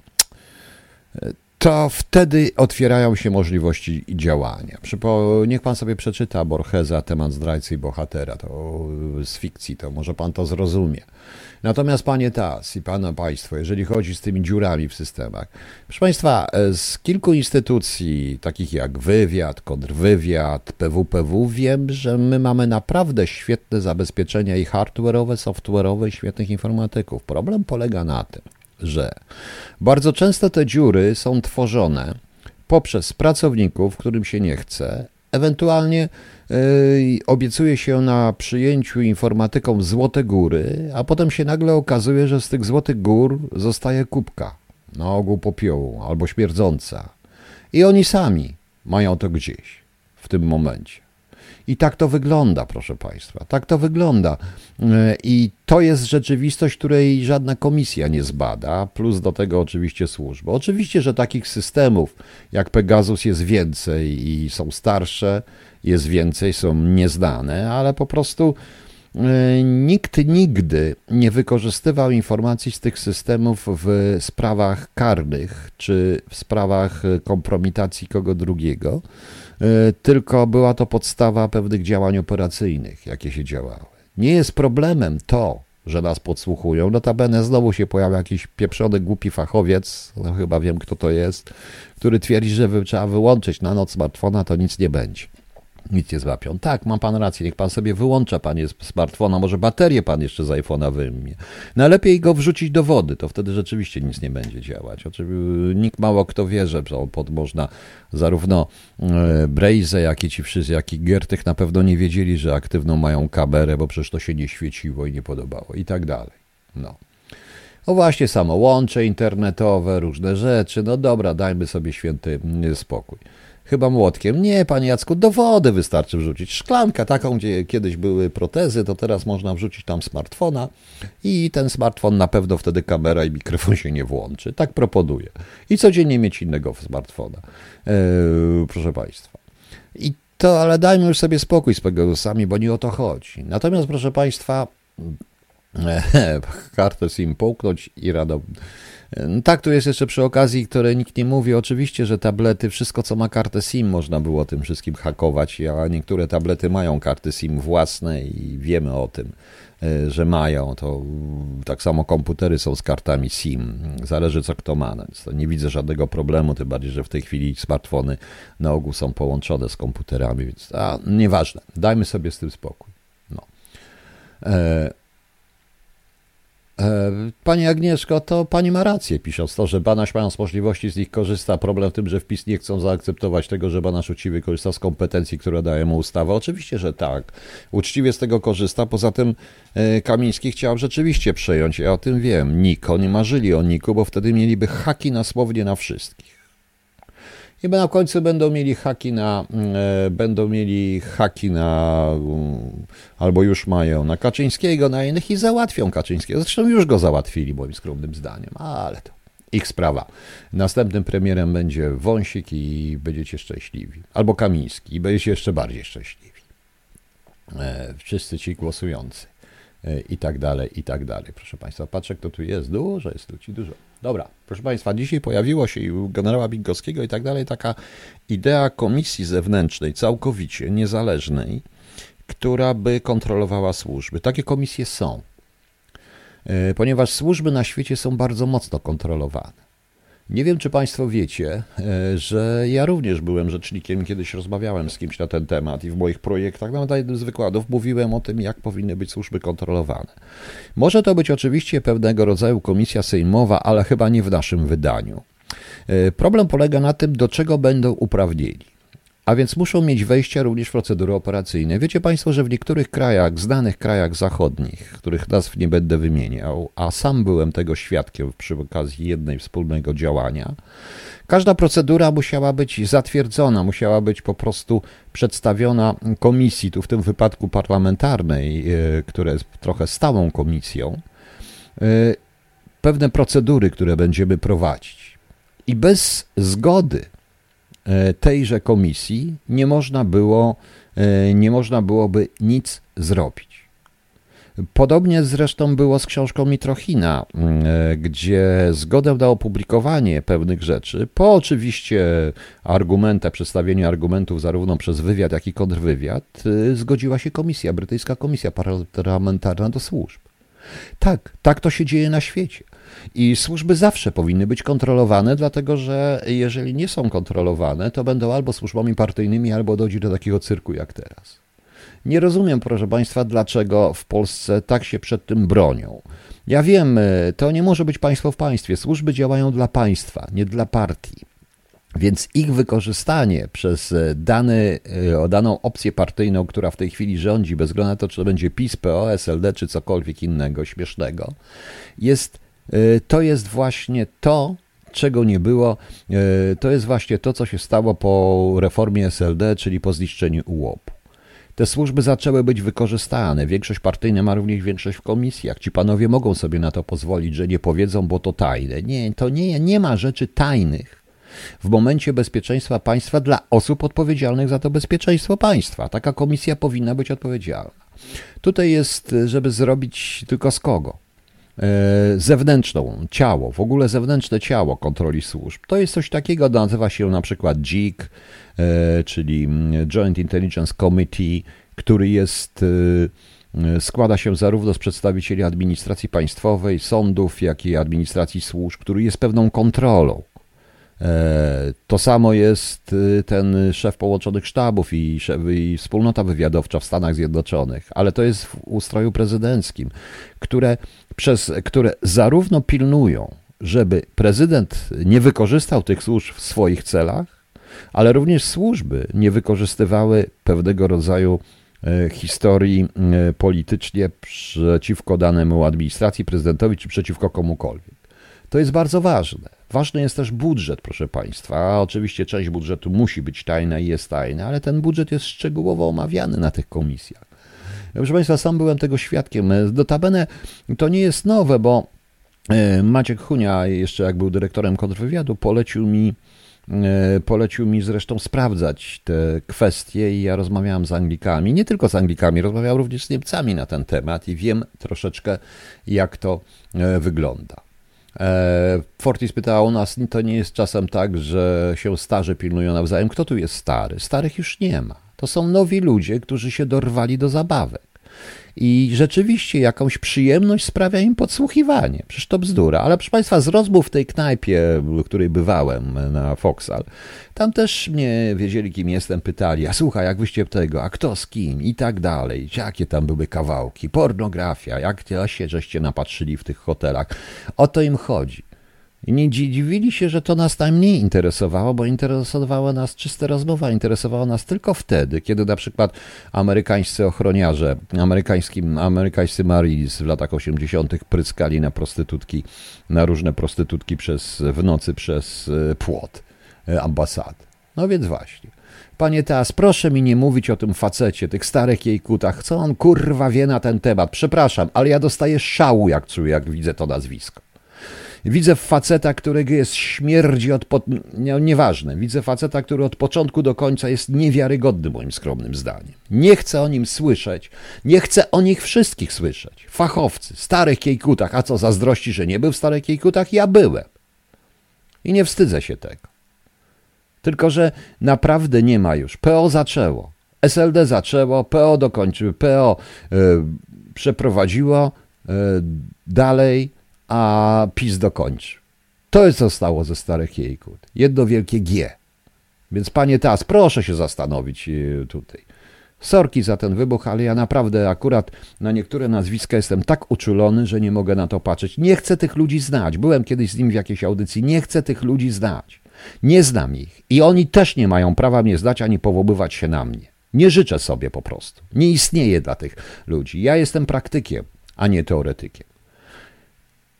to wtedy otwierają się możliwości działania. Niech pan sobie przeczyta Borgesa, temat zdrajcy i bohatera, to z fikcji, to może pan to zrozumie. Natomiast panie Tas i pana państwo, jeżeli chodzi z tymi dziurami w systemach, proszę państwa, z kilku instytucji, takich jak wywiad, kontrwywiad, PWPW, wiem, że my mamy naprawdę świetne zabezpieczenia i hardware'owe, software'owe świetnych informatyków. Problem polega na tym, że bardzo często te dziury są tworzone poprzez pracowników, którym się nie chce, ewentualnie obiecuje się na przyjęciu informatykom Złote Góry, a potem się nagle okazuje, że z tych Złotych Gór zostaje kubka, na ogół popiołu albo śmierdząca. I oni sami mają to gdzieś w tym momencie. I tak to wygląda, proszę Państwa. Tak to wygląda. E, I to jest rzeczywistość, której żadna komisja nie zbada, plus do tego oczywiście służby. Oczywiście, że takich systemów jak Pegasus jest więcej i są starsze, jest więcej, są nieznane, ale po prostu e, nikt nigdy nie wykorzystywał informacji z tych systemów w sprawach karnych czy w sprawach kompromitacji kogo drugiego E, tylko była to podstawa pewnych działań operacyjnych, jakie się działały. Nie jest problemem to, że nas podsłuchują. Notabene znowu się pojawia jakiś pieprzony, głupi fachowiec, no chyba wiem kto to jest, który twierdzi, że trzeba wyłączyć na noc smartfona, to nic nie będzie nic nie złapią. Tak, ma pan rację, niech pan sobie wyłącza, panie z smartfona, może baterię pan jeszcze z iPhone'a wyjmie. Najlepiej go wrzucić do wody, to wtedy rzeczywiście nic nie będzie działać. Oczywiście nikt mało kto wie, że pod można zarówno e, Braze, jak i ci wszyscy, jak i Gertych na pewno nie wiedzieli, że aktywną mają kamerę, bo przecież to się nie świeciło i nie podobało i tak dalej. No. O właśnie, samo łącze internetowe, różne rzeczy. No dobra, dajmy sobie święty spokój. Chyba młotkiem. Nie, panie Jacku, do wody wystarczy wrzucić. Szklanka taką, gdzie kiedyś były protezy, to teraz można wrzucić tam smartfona i ten smartfon na pewno wtedy kamera i mikrofon się nie włączy. Tak proponuję. I codziennie mieć innego smartfona. Eee, proszę państwa. I to, ale dajmy już sobie spokój z Pegasusami, bo nie o to chodzi. Natomiast, proszę państwa, kartę SIM połknąć i rado tak, tu jest jeszcze przy okazji, które nikt nie mówi. Oczywiście, że tablety, wszystko co ma kartę SIM, można było tym wszystkim hakować, a niektóre tablety mają karty SIM własne i wiemy o tym, e, że mają. To tak samo komputery są z kartami SIM. Zależy co kto ma. Więc nie widzę żadnego problemu, tym bardziej, że w tej chwili smartfony na ogół są połączone z komputerami, więc a, nieważne. Dajmy sobie z tym spokój. No. E, pani Agnieszko, to pani ma rację, pisząc to, że Banaś mając możliwości z nich korzysta. Problem w tym, że wpis nie chcą zaakceptować tego, że Banaś uczciwie korzysta z kompetencji, które daje mu ustawa. Oczywiście, że tak. Uczciwie z tego korzysta. Poza tym e, Kamiński chciał rzeczywiście przejąć, ja o tym wiem, Niko. Nie marzyli o Niku, bo wtedy mieliby haki na słownie na wszystkich. I na końcu będą mieli haki na, e, będą mieli haki na, mm, albo już mają na Kaczyńskiego, na innych i załatwią Kaczyńskiego. Zresztą już go załatwili, moim skromnym zdaniem, ale to ich sprawa. Następnym premierem będzie Wąsik i będziecie szczęśliwi. Albo Kamiński i będziecie jeszcze bardziej szczęśliwi. E, wszyscy ci głosujący. E, I tak dalej, i tak dalej. Proszę Państwa, patrzę, kto tu jest. Dużo jest ludzi, dużo. Dobra, proszę Państwa, dzisiaj pojawiło się u generała Bigowskiego i tak dalej taka idea komisji zewnętrznej, całkowicie niezależnej, która by kontrolowała służby. Takie komisje są, e, ponieważ służby na świecie są bardzo mocno kontrolowane. Nie wiem, czy Państwo wiecie, e, że ja również byłem rzecznikiem, kiedyś rozmawiałem z kimś na ten temat i w moich projektach, nawet na jednym z wykładów, mówiłem o tym, jak powinny być służby kontrolowane. Może to być oczywiście pewnego rodzaju komisja sejmowa, ale chyba nie w naszym wydaniu. E, problem polega na tym, do czego będą uprawnieni. A więc muszą mieć wejście również w procedury operacyjne. Wiecie Państwo, że w niektórych krajach, znanych krajach zachodnich, których nazw nie będę wymieniał, a sam byłem tego świadkiem przy okazji jednej wspólnego działania, każda procedura musiała być zatwierdzona, musiała być po prostu przedstawiona komisji, tu w tym wypadku parlamentarnej, e, która jest trochę stałą komisją, e, pewne procedury, które będziemy prowadzić. I bez zgody tejże komisji nie można było, e, nie można byłoby nic zrobić. Podobnie zresztą było z książką Mitrochina, e, gdzie zgodę na opublikowanie pewnych rzeczy, po oczywiście argumentach, przedstawieniu argumentów zarówno przez wywiad, jak i kontrwywiad, zgodziła się komisja, brytyjska komisja parlamentarna do służb. Tak, tak to się dzieje na świecie. I służby zawsze powinny być kontrolowane, dlatego że jeżeli nie są kontrolowane, to będą albo służbami partyjnymi, albo dojdzie do takiego cyrku jak teraz. Nie rozumiem, proszę Państwa, dlaczego w Polsce tak się przed tym bronią. Ja wiem, to nie może być państwo w państwie. Służby działają dla państwa, nie dla partii. Więc ich wykorzystanie przez dany, daną opcję partyjną, która w tej chwili rządzi, bez względu na to, czy to będzie PiS, PO, SLD, czy cokolwiek innego śmiesznego, jest, to jest właśnie to, czego nie było. To jest właśnie to, co się stało po reformie SLD, czyli po zniszczeniu UOP. Te służby zaczęły być wykorzystane. Większość partyjna ma również większość w komisjach. Ci panowie mogą sobie na to pozwolić, że nie powiedzą, bo to tajne. Nie, to nie, nie ma rzeczy tajnych w momencie bezpieczeństwa państwa dla osób odpowiedzialnych za to bezpieczeństwo państwa. Taka komisja powinna być odpowiedzialna. Tutaj jest, żeby zrobić tylko z kogo? E, zewnętrzną, ciało, w ogóle zewnętrzne ciało kontroli służb. To jest coś takiego, nazywa się na przykład JIC, e, czyli Joint Intelligence Committee, który jest, e, składa się zarówno z przedstawicieli administracji państwowej, sądów, jak i administracji służb, który jest pewną kontrolą to samo jest y, ten szef połączonych sztabów i, i wspólnota wywiadowcza w Stanach Zjednoczonych, ale to jest w ustroju prezydenckim, które, przez, które zarówno pilnują, żeby prezydent nie wykorzystał tych służb w swoich celach, ale również służby nie wykorzystywały pewnego rodzaju e, historii e, politycznie przeciwko danemu administracji, prezydentowi czy przeciwko komukolwiek. To jest bardzo ważne. Ważny jest też budżet, proszę Państwa. Oczywiście część budżetu musi być tajna i jest tajna, ale ten budżet jest szczegółowo omawiany na tych komisjach. Proszę Państwa, sam byłem tego świadkiem. Notabene to nie jest nowe, bo e, Maciek Hunia, jeszcze jak był dyrektorem kontrwywiadu, polecił mi, e, polecił mi zresztą sprawdzać te kwestie i ja rozmawiałem z Anglikami, nie tylko z Anglikami, rozmawiałem również z Niemcami na ten temat i wiem troszeczkę, jak to e, wygląda. E, Fortis pytała o nas, to nie jest czasem tak, że się starzy pilnują nawzajem. Kto tu jest stary? Starych już nie ma. To są nowi ludzie, którzy się dorwali do zabawek. I rzeczywiście jakąś przyjemność sprawia im podsłuchiwanie. Przecież to bzdura. Ale proszę Państwa, z rozmów w tej knajpie, w której bywałem na Foxal, tam też mnie wiedzieli, kim jestem, pytali, a słuchaj, jak wyście tego, a kto z kim i tak dalej. Jakie tam były kawałki, pornografia, jak się żeście napatrzyli w tych hotelach. O to im chodzi. I nie dziwili się, że to nas najmniej interesowało, bo interesowała nas czysta rozmowa, interesowała nas tylko wtedy, kiedy na przykład amerykańscy ochroniarze, amerykański, amerykańscy Marines w latach 80. pryskali na prostytutki, na różne prostytutki przez, w nocy przez e, płot e, ambasady. No więc właśnie. Panie Teas, proszę mi nie mówić o tym facecie, tych starych jej kutach. Co on kurwa wie na ten temat? Przepraszam, ale ja dostaję szału, jak czuję, jak widzę to nazwisko. Widzę faceta, którego jest śmierdzi od... Po... Nie, nieważne. Widzę faceta, który od początku do końca jest niewiarygodny moim skromnym zdaniem. Nie chcę o nim słyszeć. Nie chcę o nich wszystkich słyszeć. Fachowcy, starych kiejkutach. A co, zazdrości, że nie był w starych kiejkutach? Ja byłem. I nie wstydzę się tego. Tylko, że naprawdę nie ma już. PO zaczęło. SLD zaczęło, PO dokończyło, PO y, przeprowadziło y, dalej a PiS dokończy. To jest zostało ze starych jejkut. Jedno wielkie G. Więc panie Tas, proszę się zastanowić e, tutaj. Sorki za ten wybuch, ale ja naprawdę akurat na niektóre nazwiska jestem tak uczulony, że nie mogę na to patrzeć. Nie chcę tych ludzi znać. Byłem kiedyś z nim w jakiejś audycji. Nie chcę tych ludzi znać. Nie znam ich. I oni też nie mają prawa mnie zdać ani powoływać się na mnie. Nie życzę sobie po prostu. Nie istnieje dla tych ludzi. Ja jestem praktykiem, a nie teoretykiem.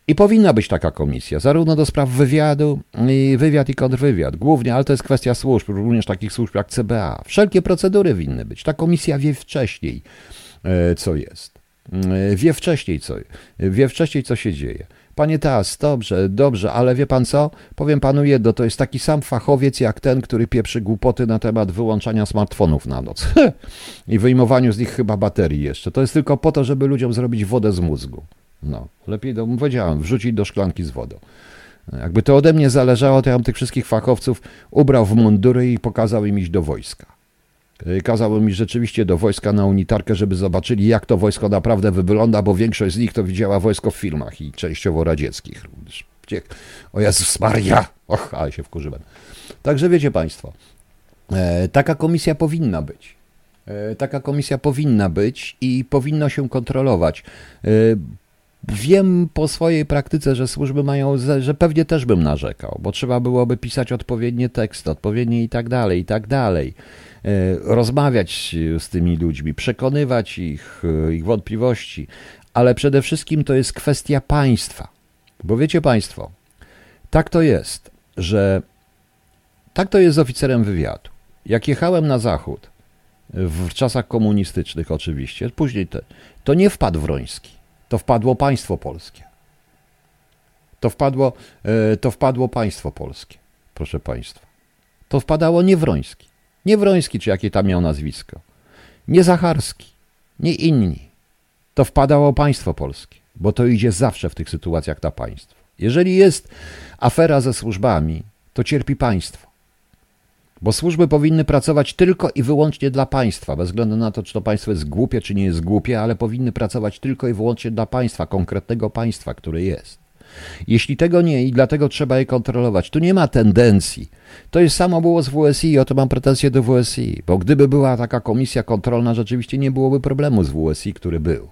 I powinna być taka komisja, zarówno do spraw wywiadu, i wywiad i kontrwywiad, głównie, ale to jest kwestia służb, również takich służb jak CBA. Wszelkie procedury winny być. Ta komisja wie wcześniej, e, co jest. E, wie wcześniej, co, wie wcześniej, co się dzieje. Panie Tas, dobrze, dobrze, ale wie pan co? Powiem panu jedno, to jest taki sam fachowiec jak ten, który pieprzy głupoty na temat wyłączania smartfonów na noc. I wyjmowaniu z nich chyba baterii jeszcze. To jest tylko po to, żeby ludziom zrobić wodę z mózgu. No, lepiej, do, powiedziałem, wrzucić do szklanki z wodą. Jakby to ode mnie zależało, to ja bym tych wszystkich fachowców ubrał w mundury i pokazał im iść do wojska. Kazał mi rzeczywiście do wojska na unitarkę, żeby zobaczyli, jak to wojsko naprawdę wygląda, bo większość z nich to widziała wojsko w filmach i częściowo radzieckich. O Jezus Maria! Och, ale się wkurzyłem. Także wiecie Państwo, e, taka komisja powinna być. E, taka komisja powinna być i powinno się kontrolować. Wiem po swojej praktyce, że służby mają, że pewnie też bym narzekał, bo trzeba byłoby pisać odpowiednie teksty, odpowiednie i tak dalej, i tak dalej. E, rozmawiać z tymi ludźmi, przekonywać ich, e, ich wątpliwości, ale przede wszystkim to jest kwestia państwa. Bo wiecie Państwo, tak to jest, że tak to jest z oficerem wywiadu. Jak jechałem na zachód, w czasach komunistycznych oczywiście, później te, to nie wpadł Wroński, to wpadło państwo polskie. To wpadło, e, to wpadło państwo polskie, proszę Państwa. To wpadało nie Wroński. Nie Wroński, czy jakie tam miał nazwisko. Nie Zacharski, nie inni. To wpadało państwo polskie, bo to idzie zawsze w tych sytuacjach na państwo. Jeżeli jest afera ze służbami, to cierpi państwo. Bo służby powinny pracować tylko i wyłącznie dla państwa, bez względu na to, czy to państwo jest głupie, czy nie jest głupie, ale powinny pracować tylko i wyłącznie dla państwa, konkretnego państwa, które jest. Jeśli tego nie i dlatego trzeba je kontrolować, tu nie ma tendencji. To jest samo było z WSI i o to mam pretensje do WSI, bo gdyby była taka komisja kontrolna, rzeczywiście nie byłoby problemu z WSI, który był.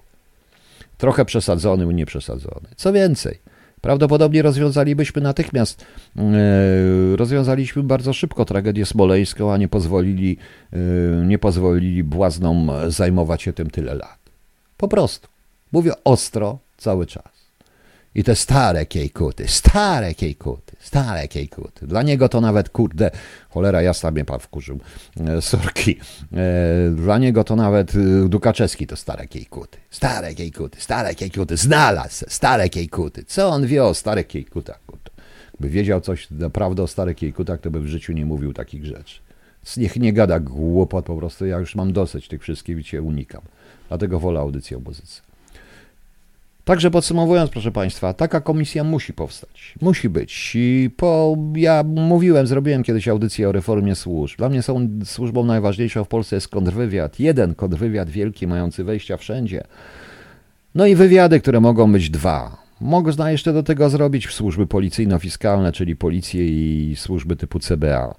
Trochę przesadzony, nie przesadzony. Co więcej, Prawdopodobnie rozwiązalibyśmy natychmiast, e, rozwiązaliśmy bardzo szybko tragedię smoleńską, a nie pozwolili, e, nie pozwolili błaznom zajmować się tym tyle lat. Po prostu. Mówię ostro cały czas. I te stare kiejkuty, stare kiejkuty, stare kiejkuty. Dla niego to nawet, kurde, cholera jasna mnie pan wkurzył, e, sorki. E, dla niego to nawet e, Dukaczewski to stare kiejkuty. Stare kiejkuty, stare kiejkuty, znalazł stare kiejkuty. Co on wie o starych kiejkutach? By wiedział coś naprawdę o starych kiejkutach, to by w życiu nie mówił takich rzeczy. Niech nie gada głupot, po prostu ja już mam dosyć tych wszystkich, wiecie, unikam. Dlatego wolę audycję o. Także podsumowując, proszę Państwa, taka komisja musi powstać. Musi być. I po, ja mówiłem, zrobiłem kiedyś audycję o reformie służb. Dla mnie są służbą najważniejszą w Polsce jest kontrwywiad. Jeden kontrwywiad wielki, mający wejścia wszędzie. No i wywiady, które mogą być dwa. Można jeszcze do tego zrobić służby policyjno-fiskalne, czyli policję i służby typu CBA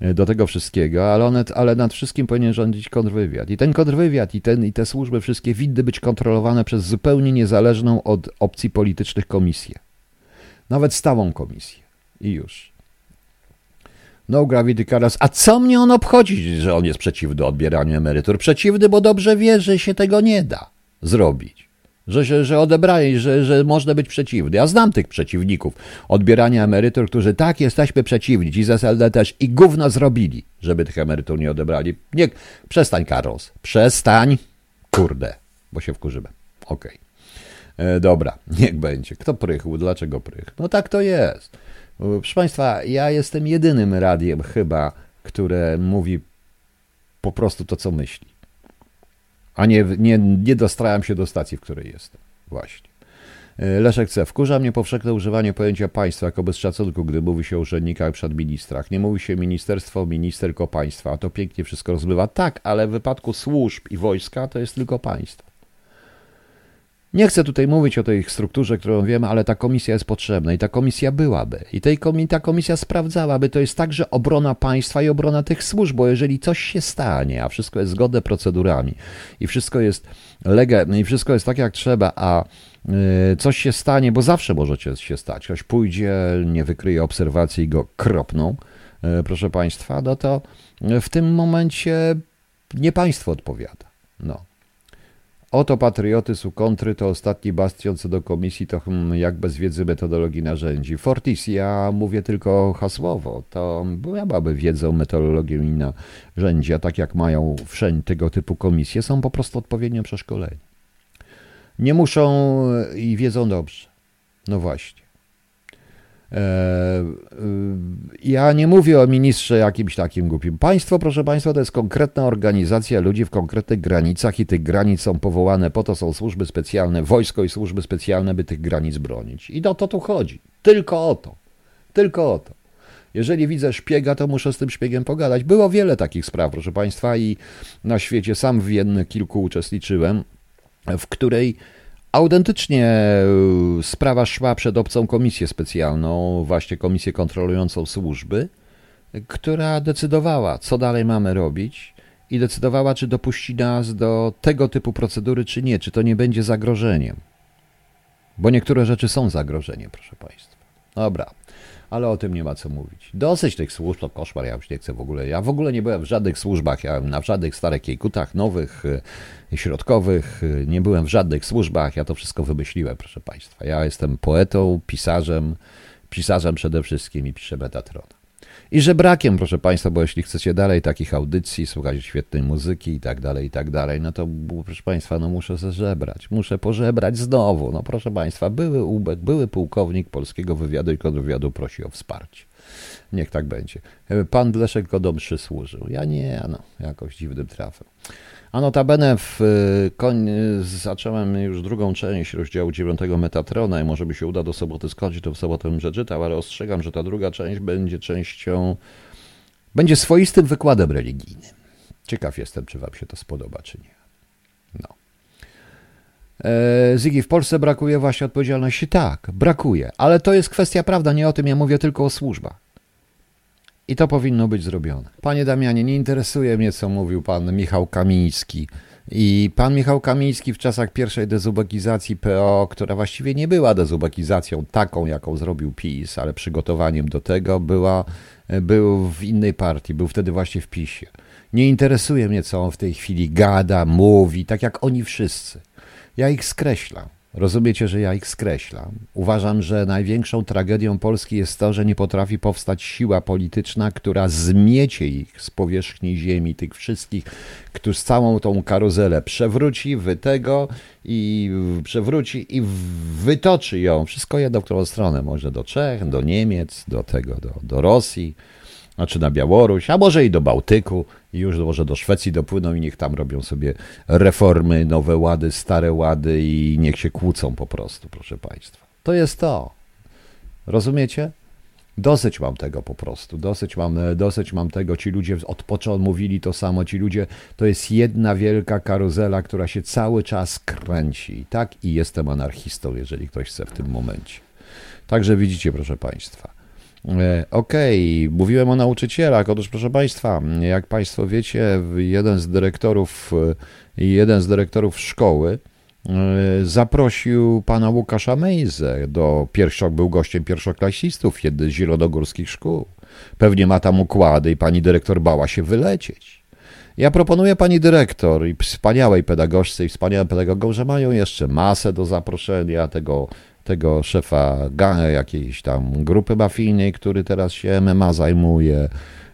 do tego wszystkiego, ale, one, ale nad wszystkim powinien rządzić kontrwywiad. I ten kontrwywiad i, ten, i te służby wszystkie winny być kontrolowane przez zupełnie niezależną od opcji politycznych komisję. Nawet stałą komisję. I już. No gravity caras. A co mnie on obchodzi, że on jest przeciwny odbieraniu emerytur? Przeciwny, bo dobrze wie, że się tego nie da zrobić że, że, że odebrali, że, że można być przeciwny. Ja znam tych przeciwników odbierania emerytur, którzy tak, jesteśmy przeciwni, ci z SLD też i gówno zrobili, żeby tych emerytur nie odebrali. Nie, przestań, Carlos, przestań, kurde, bo się wkurzymy. Okej. Okay. E, dobra, niech będzie. Kto prychł? Dlaczego prych? No tak to jest. Proszę Państwa, ja jestem jedynym radiem chyba, które mówi po prostu to, co myśli a nie, nie, nie dostrajam się do stacji, w której jestem. Właśnie. E, Leszek C. Wkurza mnie powszechne używanie pojęcia państwa jako bez szacunku, gdy mówi się o urzędnikach przed ministrach. Nie mówi się ministerstwo, minister, tylko państwa. A to pięknie wszystko rozbywa. Tak, ale w wypadku służb i wojska to jest tylko państwo. Nie chcę tutaj mówić o tej strukturze, którą wiemy, ale ta komisja jest potrzebna i ta komisja byłaby. I tej komi ta komisja sprawdzałaby, to jest także obrona państwa i obrona tych służb, bo jeżeli coś się stanie, a wszystko jest zgodne procedurami i wszystko jest lega, i wszystko jest tak jak trzeba, a y, coś się stanie, bo zawsze może się stać, ktoś pójdzie, nie wykryje obserwacji i go kropną, y, proszę państwa, no to w tym momencie nie państwo odpowiada. No. Oto patriotyzm kontry to ostatni bastion co do komisji, to hmm, jak bez wiedzy metodologii narzędzi. Fortis, ja mówię tylko hasłowo, to miałaby wiedzę, metodologię i narzędzia, tak jak mają wszędzie tego typu komisje, są po prostu odpowiednio przeszkoleni. Nie muszą i wiedzą dobrze. No właśnie. E, e, ja nie mówię o ministrze jakimś takim głupim. Państwo, proszę Państwa, to jest konkretna organizacja ludzi w konkretnych granicach i tych granic są powołane, po to są służby specjalne, wojsko i służby specjalne, by tych granic bronić. I o to tu chodzi. Tylko o to. Tylko o to. Jeżeli widzę szpiega, to muszę z tym szpiegiem pogadać. Było wiele takich spraw, proszę Państwa, i na świecie sam w jednym kilku uczestniczyłem, w której Autentycznie e, sprawa szła przed obcą komisję specjalną, właśnie komisję kontrolującą służby, która decydowała, co dalej mamy robić i decydowała, czy dopuści nas do tego typu procedury, czy nie, czy to nie będzie zagrożeniem. bo niektóre rzeczy są zagrożeniem, proszę Państwa. Dobra, ale o tym nie ma co mówić. Dosyć tych służb, to koszmar, ja już nie chcę w ogóle. Ja w ogóle nie byłem w żadnych służbach, ja byłem na żadnych starych kiejkutach, nowych, y, środkowych, y, nie byłem w żadnych służbach, ja to wszystko wymyśliłem, proszę Państwa. Ja jestem poetą, pisarzem, pisarzem przede wszystkim i piszę Metatrona. I żebrakiem, proszę Państwa, bo jeśli chcecie dalej takich audycji, słuchać świetnej muzyki i tak dalej, i tak dalej, no to proszę Państwa, no muszę zeżebrać, muszę pożebrać znowu. No proszę Państwa, były ubek, były pułkownik polskiego wywiadu i kontrwywiadu prosi o wsparcie. Niech tak będzie. Pan Leszek go do mszy służył. Ja nie, no, jakoś dziwnym trafem. A notabene w y, koń, y, zacząłem już drugą część rozdziału 9 Metatrona i może by się uda do soboty skończyć, to w sobotę bym przeczytał, ale ostrzegam, że ta druga część będzie częścią, będzie swoistym wykładem religijnym. Ciekaw jestem, czy wam się to spodoba, czy nie. No. E, Ziggy, w Polsce brakuje właśnie odpowiedzialności? Tak, brakuje, ale to jest kwestia prawda, nie o tym ja mówię, tylko o służbach. I to powinno być zrobione. Panie Damianie, nie interesuje mnie, co mówił pan Michał Kamiński. I pan Michał Kamiński w czasach pierwszej dezubekizacji PO, która właściwie nie była dezubekizacją taką, jaką zrobił PiS, ale przygotowaniem do tego, była, był w innej partii, był wtedy właśnie w PiSie. Nie interesuje mnie, co on w tej chwili gada, mówi, tak jak oni wszyscy. Ja ich skreślam. Rozumiecie, że ja ich skreślam. Uważam, że największą tragedią Polski jest to, że nie potrafi powstać siła polityczna, która zmiecie ich z powierzchni ziemi, tych wszystkich, którzy całą tą karuzelę przewróci, wytego i przewróci i wytoczy ją. Wszystko jedno w którą stronę, może do Czech, do Niemiec, do tego, do, do Rosji znaczy na Białoruś, a może i do Bałtyku, i już może do Szwecji dopłyną i niech tam robią sobie reformy, nowe łady, stare łady i niech się kłócą po prostu, proszę Państwa. To jest to. Rozumiecie? Dosyć mam tego po prostu, dosyć mam, dosyć mam tego. Ci ludzie od początku mówili to samo. Ci ludzie to jest jedna wielka karuzela, która się cały czas kręci. Tak, i jestem anarchistą, jeżeli ktoś chce w tym momencie. Także widzicie, proszę Państwa. E, okej, okay. mówiłem o nauczycielach. Otóż, proszę Państwa, jak Państwo wiecie, jeden z dyrektorów, e, jeden z dyrektorów szkoły e, zaprosił pana Łukasza Mejzę do pierwszych, był gościem pierwszoklasistów jednej z zielonogórskich szkół. Pewnie ma tam układy i pani dyrektor bała się wylecieć. Ja proponuję pani dyrektor i wspaniałej pedagogzce i wspaniałym pedagogom, że mają jeszcze masę do zaproszenia tego tego szefa jakiejś tam grupy mafijnej, który teraz się MMA zajmuje.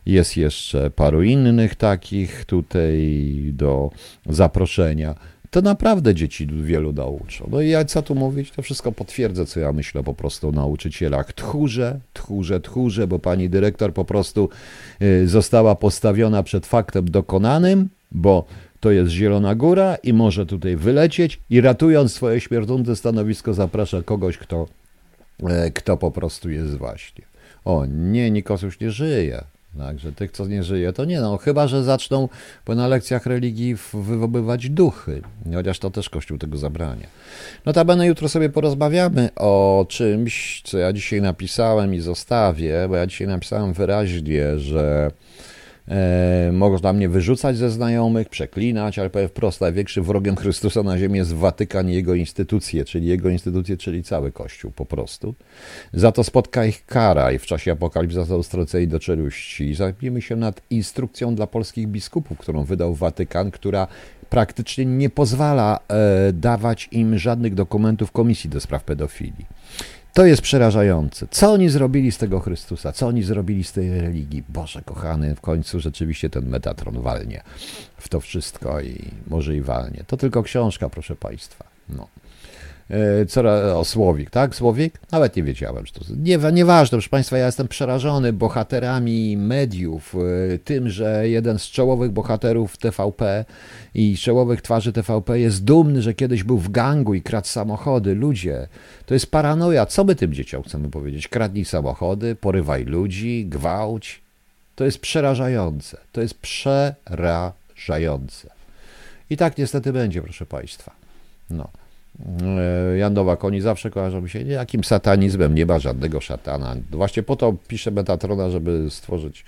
Jest jeszcze paru innych takich tutaj do zaproszenia. To naprawdę dzieci wielu nauczą. No i ja co tu mówić, to wszystko potwierdzę, co ja myślę po prostu o nauczycielach. Tchórze, tchórze, tchórze, bo pani dyrektor po prostu y, została postawiona przed faktem dokonanym, bo to jest Zielona Góra i może tutaj wylecieć i ratując swoje śmierdzące stanowisko zaprasza kogoś, kto, e, kto po prostu jest właśnie. O nie, Nikos już nie żyje. Także tych, co nie żyje, to nie no, chyba, że zaczną bo na lekcjach religii wywoływać duchy, chociaż to też Kościół tego zabrania. Notabene jutro sobie porozmawiamy o czymś, co ja dzisiaj napisałem i zostawię, bo ja dzisiaj napisałem wyraźnie, że E, można mnie wyrzucać ze znajomych, przeklinać, ale powiem wprost, największym wrogiem Chrystusa na ziemi jest Watykan i jego instytucje, czyli jego instytucje, czyli cały Kościół po prostu. Za to spotka ich kara i w czasie apokalipsy został do czeluści. Zajmijmy się nad instrukcją dla polskich biskupów, którą wydał Watykan, która praktycznie nie pozwala e, dawać im żadnych dokumentów Komisji do Spraw Pedofilii. To jest przerażające. Co oni zrobili z tego Chrystusa? Co oni zrobili z tej religii? Boże kochany, w końcu rzeczywiście ten Metatron walnie w to wszystko i może i walnie. To tylko książka, proszę Państwa. No. E, co, o Słowik, tak? Słowik? Nawet nie wiedziałem, że to. Nie, nieważne, proszę Państwa, ja jestem przerażony bohaterami mediów, e, tym, że jeden z czołowych bohaterów TVP i czołowych twarzy TVP jest dumny, że kiedyś był w gangu i kradł samochody. Ludzie, to jest paranoja. Co my tym dzieciom chcemy powiedzieć? Kradnij samochody, porywaj ludzi, gwałć. To jest przerażające. To jest przerażające. I tak niestety będzie, proszę Państwa. No. E, Jan Nowak, oni zawsze kojarzą się jakim satanizmem, nie ma żadnego szatana. Właśnie po to pisze Metatrona, żeby stworzyć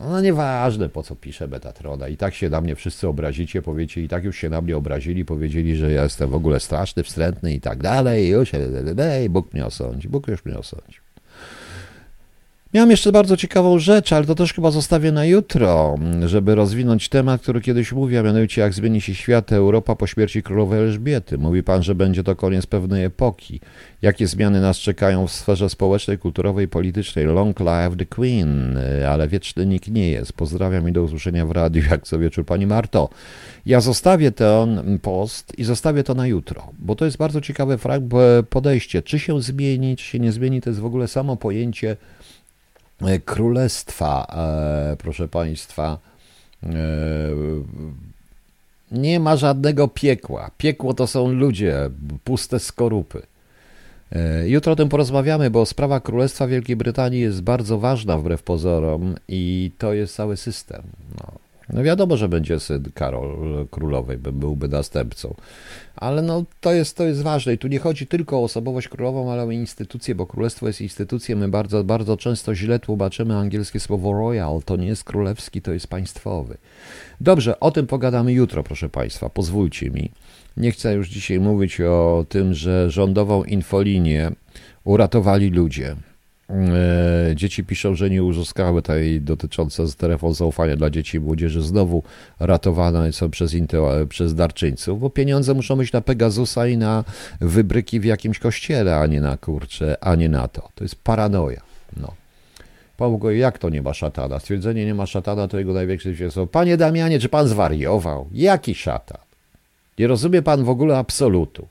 No nieważne, po co piszę Betatrona. I tak się na mnie wszyscy obrazicie, powiecie, i tak już się na mnie obrazili, powiedzieli, że ja jestem w ogóle straszny, wstrętny i tak dalej. Już, Bóg mnie osądzi, Bóg już mnie osądzi. Miałem jeszcze bardzo ciekawą rzecz, ale to też chyba zostawię na jutro, żeby rozwinąć temat, który kiedyś mówiłem, mianowicie jak zmieni się świat, Europa po śmierci królowej Elżbiety. Mówi pan, że będzie to koniec pewnej epoki. Jakie zmiany nas czekają w sferze społecznej, kulturowej, politycznej? Long live the Queen, ale wieczny nikt nie jest. Pozdrawiam i do usłyszenia w radiu, jak co wieczór. Pani Marto, ja zostawię ten post i zostawię to na jutro, bo to jest bardzo ciekawe podejście. Czy się zmieni, czy się nie zmieni, to jest w ogóle samo pojęcie królestwa, e, proszę Państwa, e, nie ma żadnego piekła. Piekło to są ludzie, puste skorupy. Jutro o tym porozmawiamy, bo sprawa Królestwa Wielkiej Brytanii jest bardzo ważna wbrew pozorom i to jest cały system. No. No wiadomo, że będzie syn Karol Królowej, byłby następcą. Ale no, to, jest, to jest ważne i tu nie chodzi tylko o osobowość królową, ale o instytucję, bo królestwo jest instytucją. My bardzo, bardzo często źle tłumaczymy angielskie słowo royal. To nie jest królewski, to jest państwowy. Dobrze, o tym pogadamy jutro, proszę Państwa. Pozwólcie mi. Nie chcę już dzisiaj mówić o tym, że rządową infolinię uratowali ludzie. E, dzieci piszą, że nie uzyskały tej dotyczące telefon zaufania dla dzieci i młodzieży znowu ratowane są przez, przez darczyńców, bo pieniądze muszą być na Pegasusa i na wybryki w jakimś kościele, a nie na kurcze, a nie na to. To jest paranoja. No. Pan jak to nie ma szatana? Stwierdzenie nie ma szatana to jego największe zwycięstwo. Panie Damianie, czy pan zwariował? Jaki szatan? Nie rozumie pan w ogóle absolutu.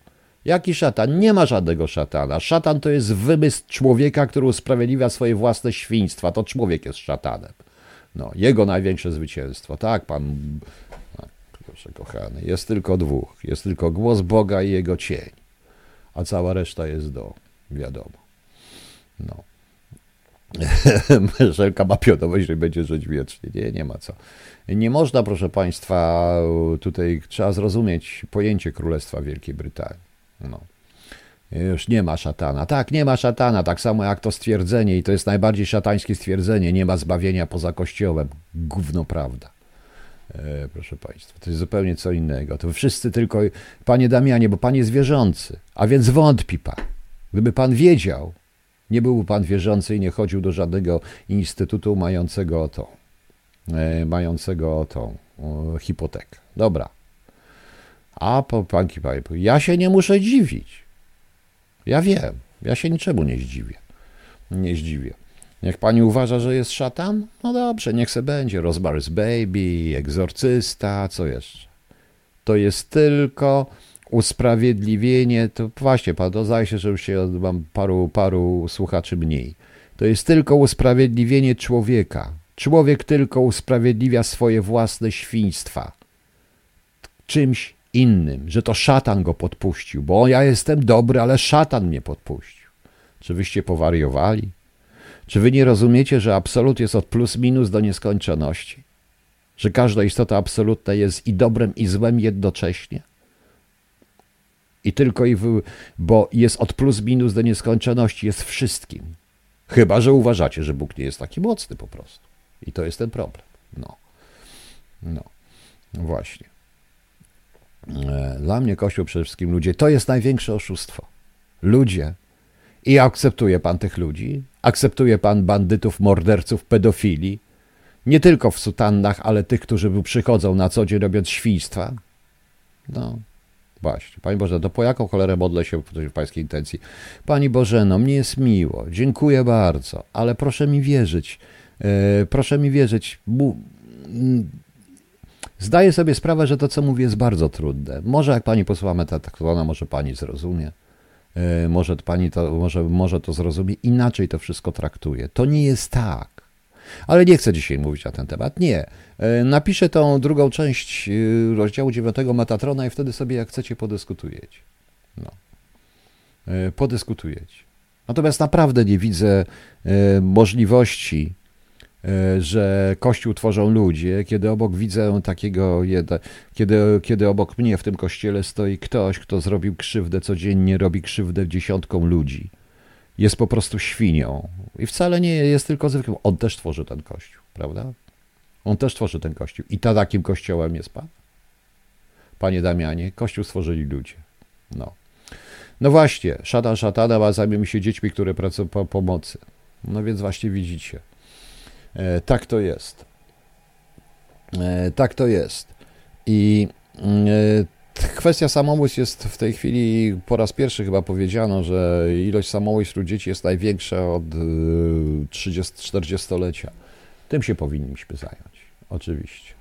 Jaki szatan? Nie ma żadnego szatana. Szatan to jest wymysł człowieka, który usprawiedliwia swoje własne świństwa. To człowiek jest szatanem. No, jego największe zwycięstwo. Tak, pan. proszę kochany, jest tylko dwóch. Jest tylko głos Boga i jego cień. A cała reszta jest do. Wiadomo. No. Żelka ma pionowość, że będzie żyć wiecznie. Nie, nie ma co. Nie można, proszę Państwa, tutaj trzeba zrozumieć pojęcie Królestwa Wielkiej Brytanii. No. Już nie ma szatana. Tak, nie ma szatana, tak samo jak to stwierdzenie, i to jest najbardziej szatańskie stwierdzenie, nie ma zbawienia poza Kościołem. Gówno prawda. E, proszę Państwa, to jest zupełnie co innego. To wszyscy tylko, Panie Damianie, bo Pan jest wierzący, a więc wątpi Pan. Gdyby Pan wiedział, nie byłby Pan wierzący i nie chodził do żadnego instytutu mającego o to, e, mającego tą hipotekę. Dobra, a po panki pipe, ja się nie muszę dziwić. Ja wiem, ja się niczemu nie zdziwię. Nie zdziwię. Niech pani uważa, że jest szatan? No dobrze, niech se będzie. Rosemary's Baby, egzorcysta, co jeszcze? To jest tylko usprawiedliwienie, to właśnie, to zdaje się, że już się mam paru, paru słuchaczy mniej. To jest tylko usprawiedliwienie człowieka. Człowiek tylko usprawiedliwia swoje własne świństwa. Czymś innym, że to szatan go podpuścił, bo ja jestem dobry, ale szatan mnie podpuścił. Czy wyście powariowali? Czy wy nie rozumiecie, że absolut jest od plus minus do nieskończoności? Że każda istota absolutna jest i dobrem, i złem jednocześnie? I tylko i wy, bo jest od plus minus do nieskończoności, jest wszystkim. Chyba, że uważacie, że Bóg nie jest taki mocny po prostu. I to jest ten problem. No. No. Właśnie. E, dla mnie Kościół przede wszystkim ludzie to jest największe oszustwo. Ludzie. I akceptuje pan tych ludzi? Akceptuje pan bandytów, morderców, pedofili? Nie tylko w sutannach, ale tych, którzy przychodzą na co dzień robiąc świństwa? No, Właśnie. Pani Boże, to po jaką cholerę modlę się w Pańskiej intencji? Pani Boże, no mnie jest miło, dziękuję bardzo, ale proszę mi wierzyć, yy, proszę mi wierzyć, Zdaję sobie sprawę, że to, co mówię, jest bardzo trudne. Może jak pani posłucha metatraktona, może pani zrozumie. E, może pani to, może, może to zrozumie. Inaczej to wszystko traktuje. To nie jest tak. Ale nie chcę dzisiaj mówić na ten temat. Nie. E, napiszę tą drugą część e, rozdziału 9 Metatrona i wtedy sobie, jak chcecie, podyskutujecie. No. Podyskutujecie. Natomiast naprawdę nie widzę możliwości że Kościół tworzą ludzie, kiedy obok widzę takiego, kiedy, kiedy obok mnie w tym kościele stoi ktoś, kto zrobił krzywdę codziennie, robi krzywdę dziesiątkom ludzi. Jest po prostu świnią. I wcale nie jest tylko zwykłym. On też tworzy ten kościół. prawda? On też tworzy ten kościół. I ta takim kościołem jest pan? Panie Damianie, kościół stworzyli ludzie. No. No właśnie, szatan szatana, a zajmiemy się dziećmi, które pracują po pomocy. No więc właśnie widzicie. E, tak to jest. E, tak to jest. I e, kwestia samobójstw jest w tej chwili po raz pierwszy chyba powiedziano, że ilość samobójstw wśród dzieci jest największa od 30-40-lecia. Tym się powinniśmy zająć, oczywiście.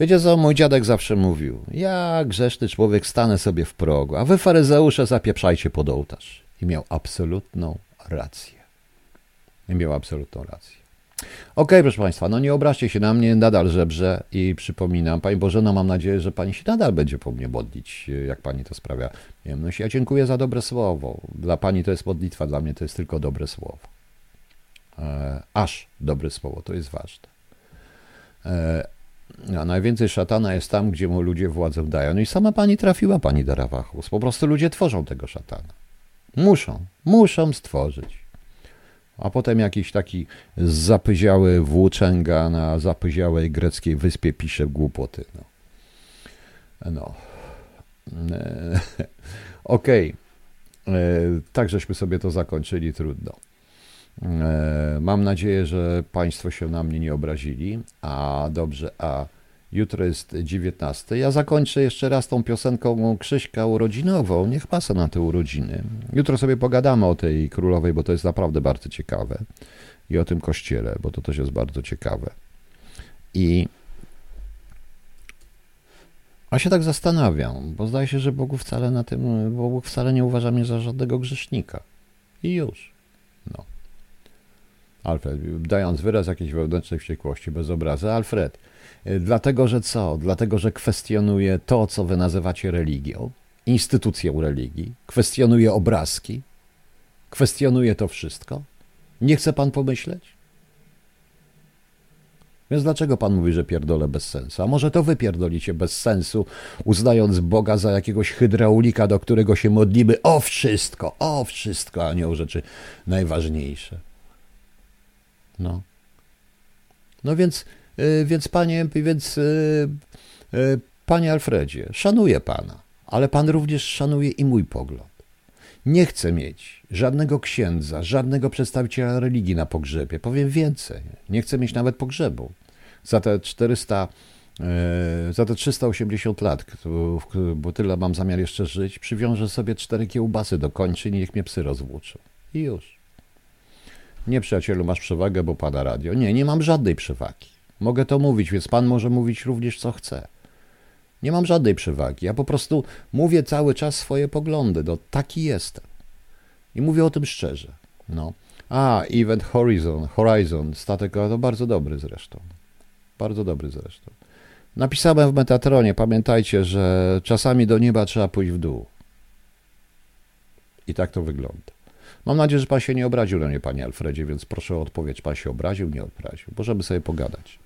Wiecie co, mój dziadek zawsze mówił, ja grzeszny człowiek stanę sobie w progu, a wy faryzeusze zapieprzajcie pod ołtarz. I miał absolutną rację. I miał absolutną rację. Okej, okay, proszę Państwa, no nie obraźcie się na mnie, nadal żebrze i przypominam, Pani Bożena, mam nadzieję, że Pani się nadal będzie po mnie modlić, jak Pani to sprawia. Ja dziękuję za dobre słowo. Dla Pani to jest modlitwa, dla mnie to jest tylko dobre słowo. E, aż dobre słowo, to jest ważne. E, a najwięcej szatana jest tam, gdzie mu ludzie władzę dają. No i sama Pani trafiła, Pani Darawachus. Po prostu ludzie tworzą tego szatana. Muszą, muszą stworzyć a potem jakiś taki zapyziały włóczęga na zapyziałej greckiej wyspie pisze głupoty. No. no. Okej. Okay. E, tak żeśmy sobie to zakończyli, trudno. E, mam nadzieję, że Państwo się na mnie nie obrazili. A dobrze, a Jutro jest 19. Ja zakończę jeszcze raz tą piosenką Krzyśka urodzinową. Niech pasa na te urodziny. Jutro sobie pogadamy o tej królowej, bo to jest naprawdę bardzo ciekawe. I o tym kościele, bo to też jest bardzo ciekawe. I a się tak zastanawiam, bo zdaje się, że Bogu wcale na tym, Bogu wcale nie uważa mnie za żadnego grzesznika. I już. No. Alfred, dając wyraz jakiejś wewnętrznej wściekłości bez obrazy. Alfred, dlatego, że co? Dlatego, że kwestionuje to, co wy nazywacie religią, instytucję religii, kwestionuje obrazki, kwestionuje to wszystko. Nie chce pan pomyśleć? Więc dlaczego pan mówi, że pierdolę bez sensu? A może to wy pierdolicie bez sensu, uznając Boga za jakiegoś hydraulika, do którego się modlimy o wszystko, o wszystko, a nie o rzeczy najważniejsze. No. No więc więc panie, więc y, y, panie Alfredzie, szanuję pana, ale pan również szanuje i mój pogląd. Nie chcę mieć żadnego księdza, żadnego przedstawiciela religii na pogrzebie. Powiem więcej, nie chcę mieć nawet pogrzebu. Za te 400, za te 380 lat, bo tyle mam zamiar jeszcze żyć, przywiążę sobie cztery kiełbasy do kończyn i niech mnie psy rozwłóczą. I już. Nie, przyjacielu, masz przewagę, bo pada radio. Nie, nie mam żadnej przewagi. Mogę to mówić, więc pan może mówić również co chce. Nie mam żadnej przewagi. Ja po prostu mówię cały czas swoje poglądy. No, taki jestem. I mówię o tym szczerze. No. A, Event Horizon, Horizon, statek, to bardzo dobry zresztą. Bardzo dobry zresztą. Napisałem w Metatronie, pamiętajcie, że czasami do nieba trzeba pójść w dół. I tak to wygląda. Mam nadzieję, że pan się nie obraził na mnie, panie Alfredzie, więc proszę o odpowiedź. Pan się obraził, nie obraził. Możemy sobie pogadać.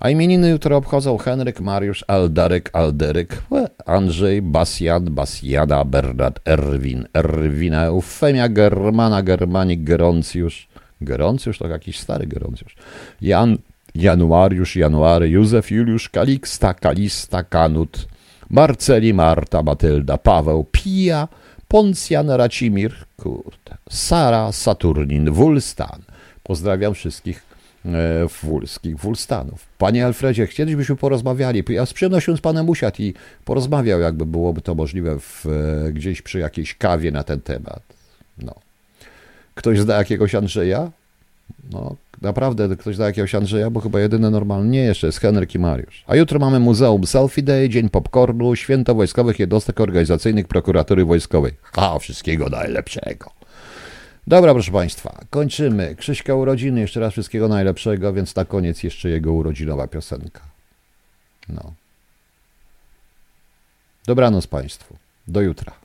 A imieniny jutro obchodzą Henryk, Mariusz, Aldarek, Alderyk, Andrzej, Basjan, Basjada, Bernard, Erwin, Erwina, Eufemia, Germana, Germanik, Geroncjusz. Geroncjusz to jakiś stary Geroncjusz. Jan, Januariusz, January, Józef, Juliusz, Kaliksta, Kalista, Kanut, Marceli, Marta, Matylda, Paweł, Pija, Poncjan, Racimir, kurde, Sara, Saturnin, Wulstan. Pozdrawiam wszystkich E, wólskich wulstanów. Panie Alfredzie, chcielibyśmy porozmawiali. Ja z przyjemnością z panem usiadł i porozmawiał, jakby byłoby to możliwe w, e, gdzieś przy jakiejś kawie na ten temat. No. Ktoś zna jakiegoś Andrzeja? No, naprawdę ktoś zna jakiegoś Andrzeja, bo chyba jedyny normalny. Nie, jeszcze jest Henryk i Mariusz. A jutro mamy Muzeum Selfie Day, Dzień Popcornu, Święto Wojskowych Jednostek Organizacyjnych Prokuratury Wojskowej. Ha, wszystkiego najlepszego. Dobra, proszę Państwa, kończymy. Krzyśka urodziny, jeszcze raz wszystkiego najlepszego, więc na koniec jeszcze jego urodzinowa piosenka. No. Dobranoc Państwu. Do jutra.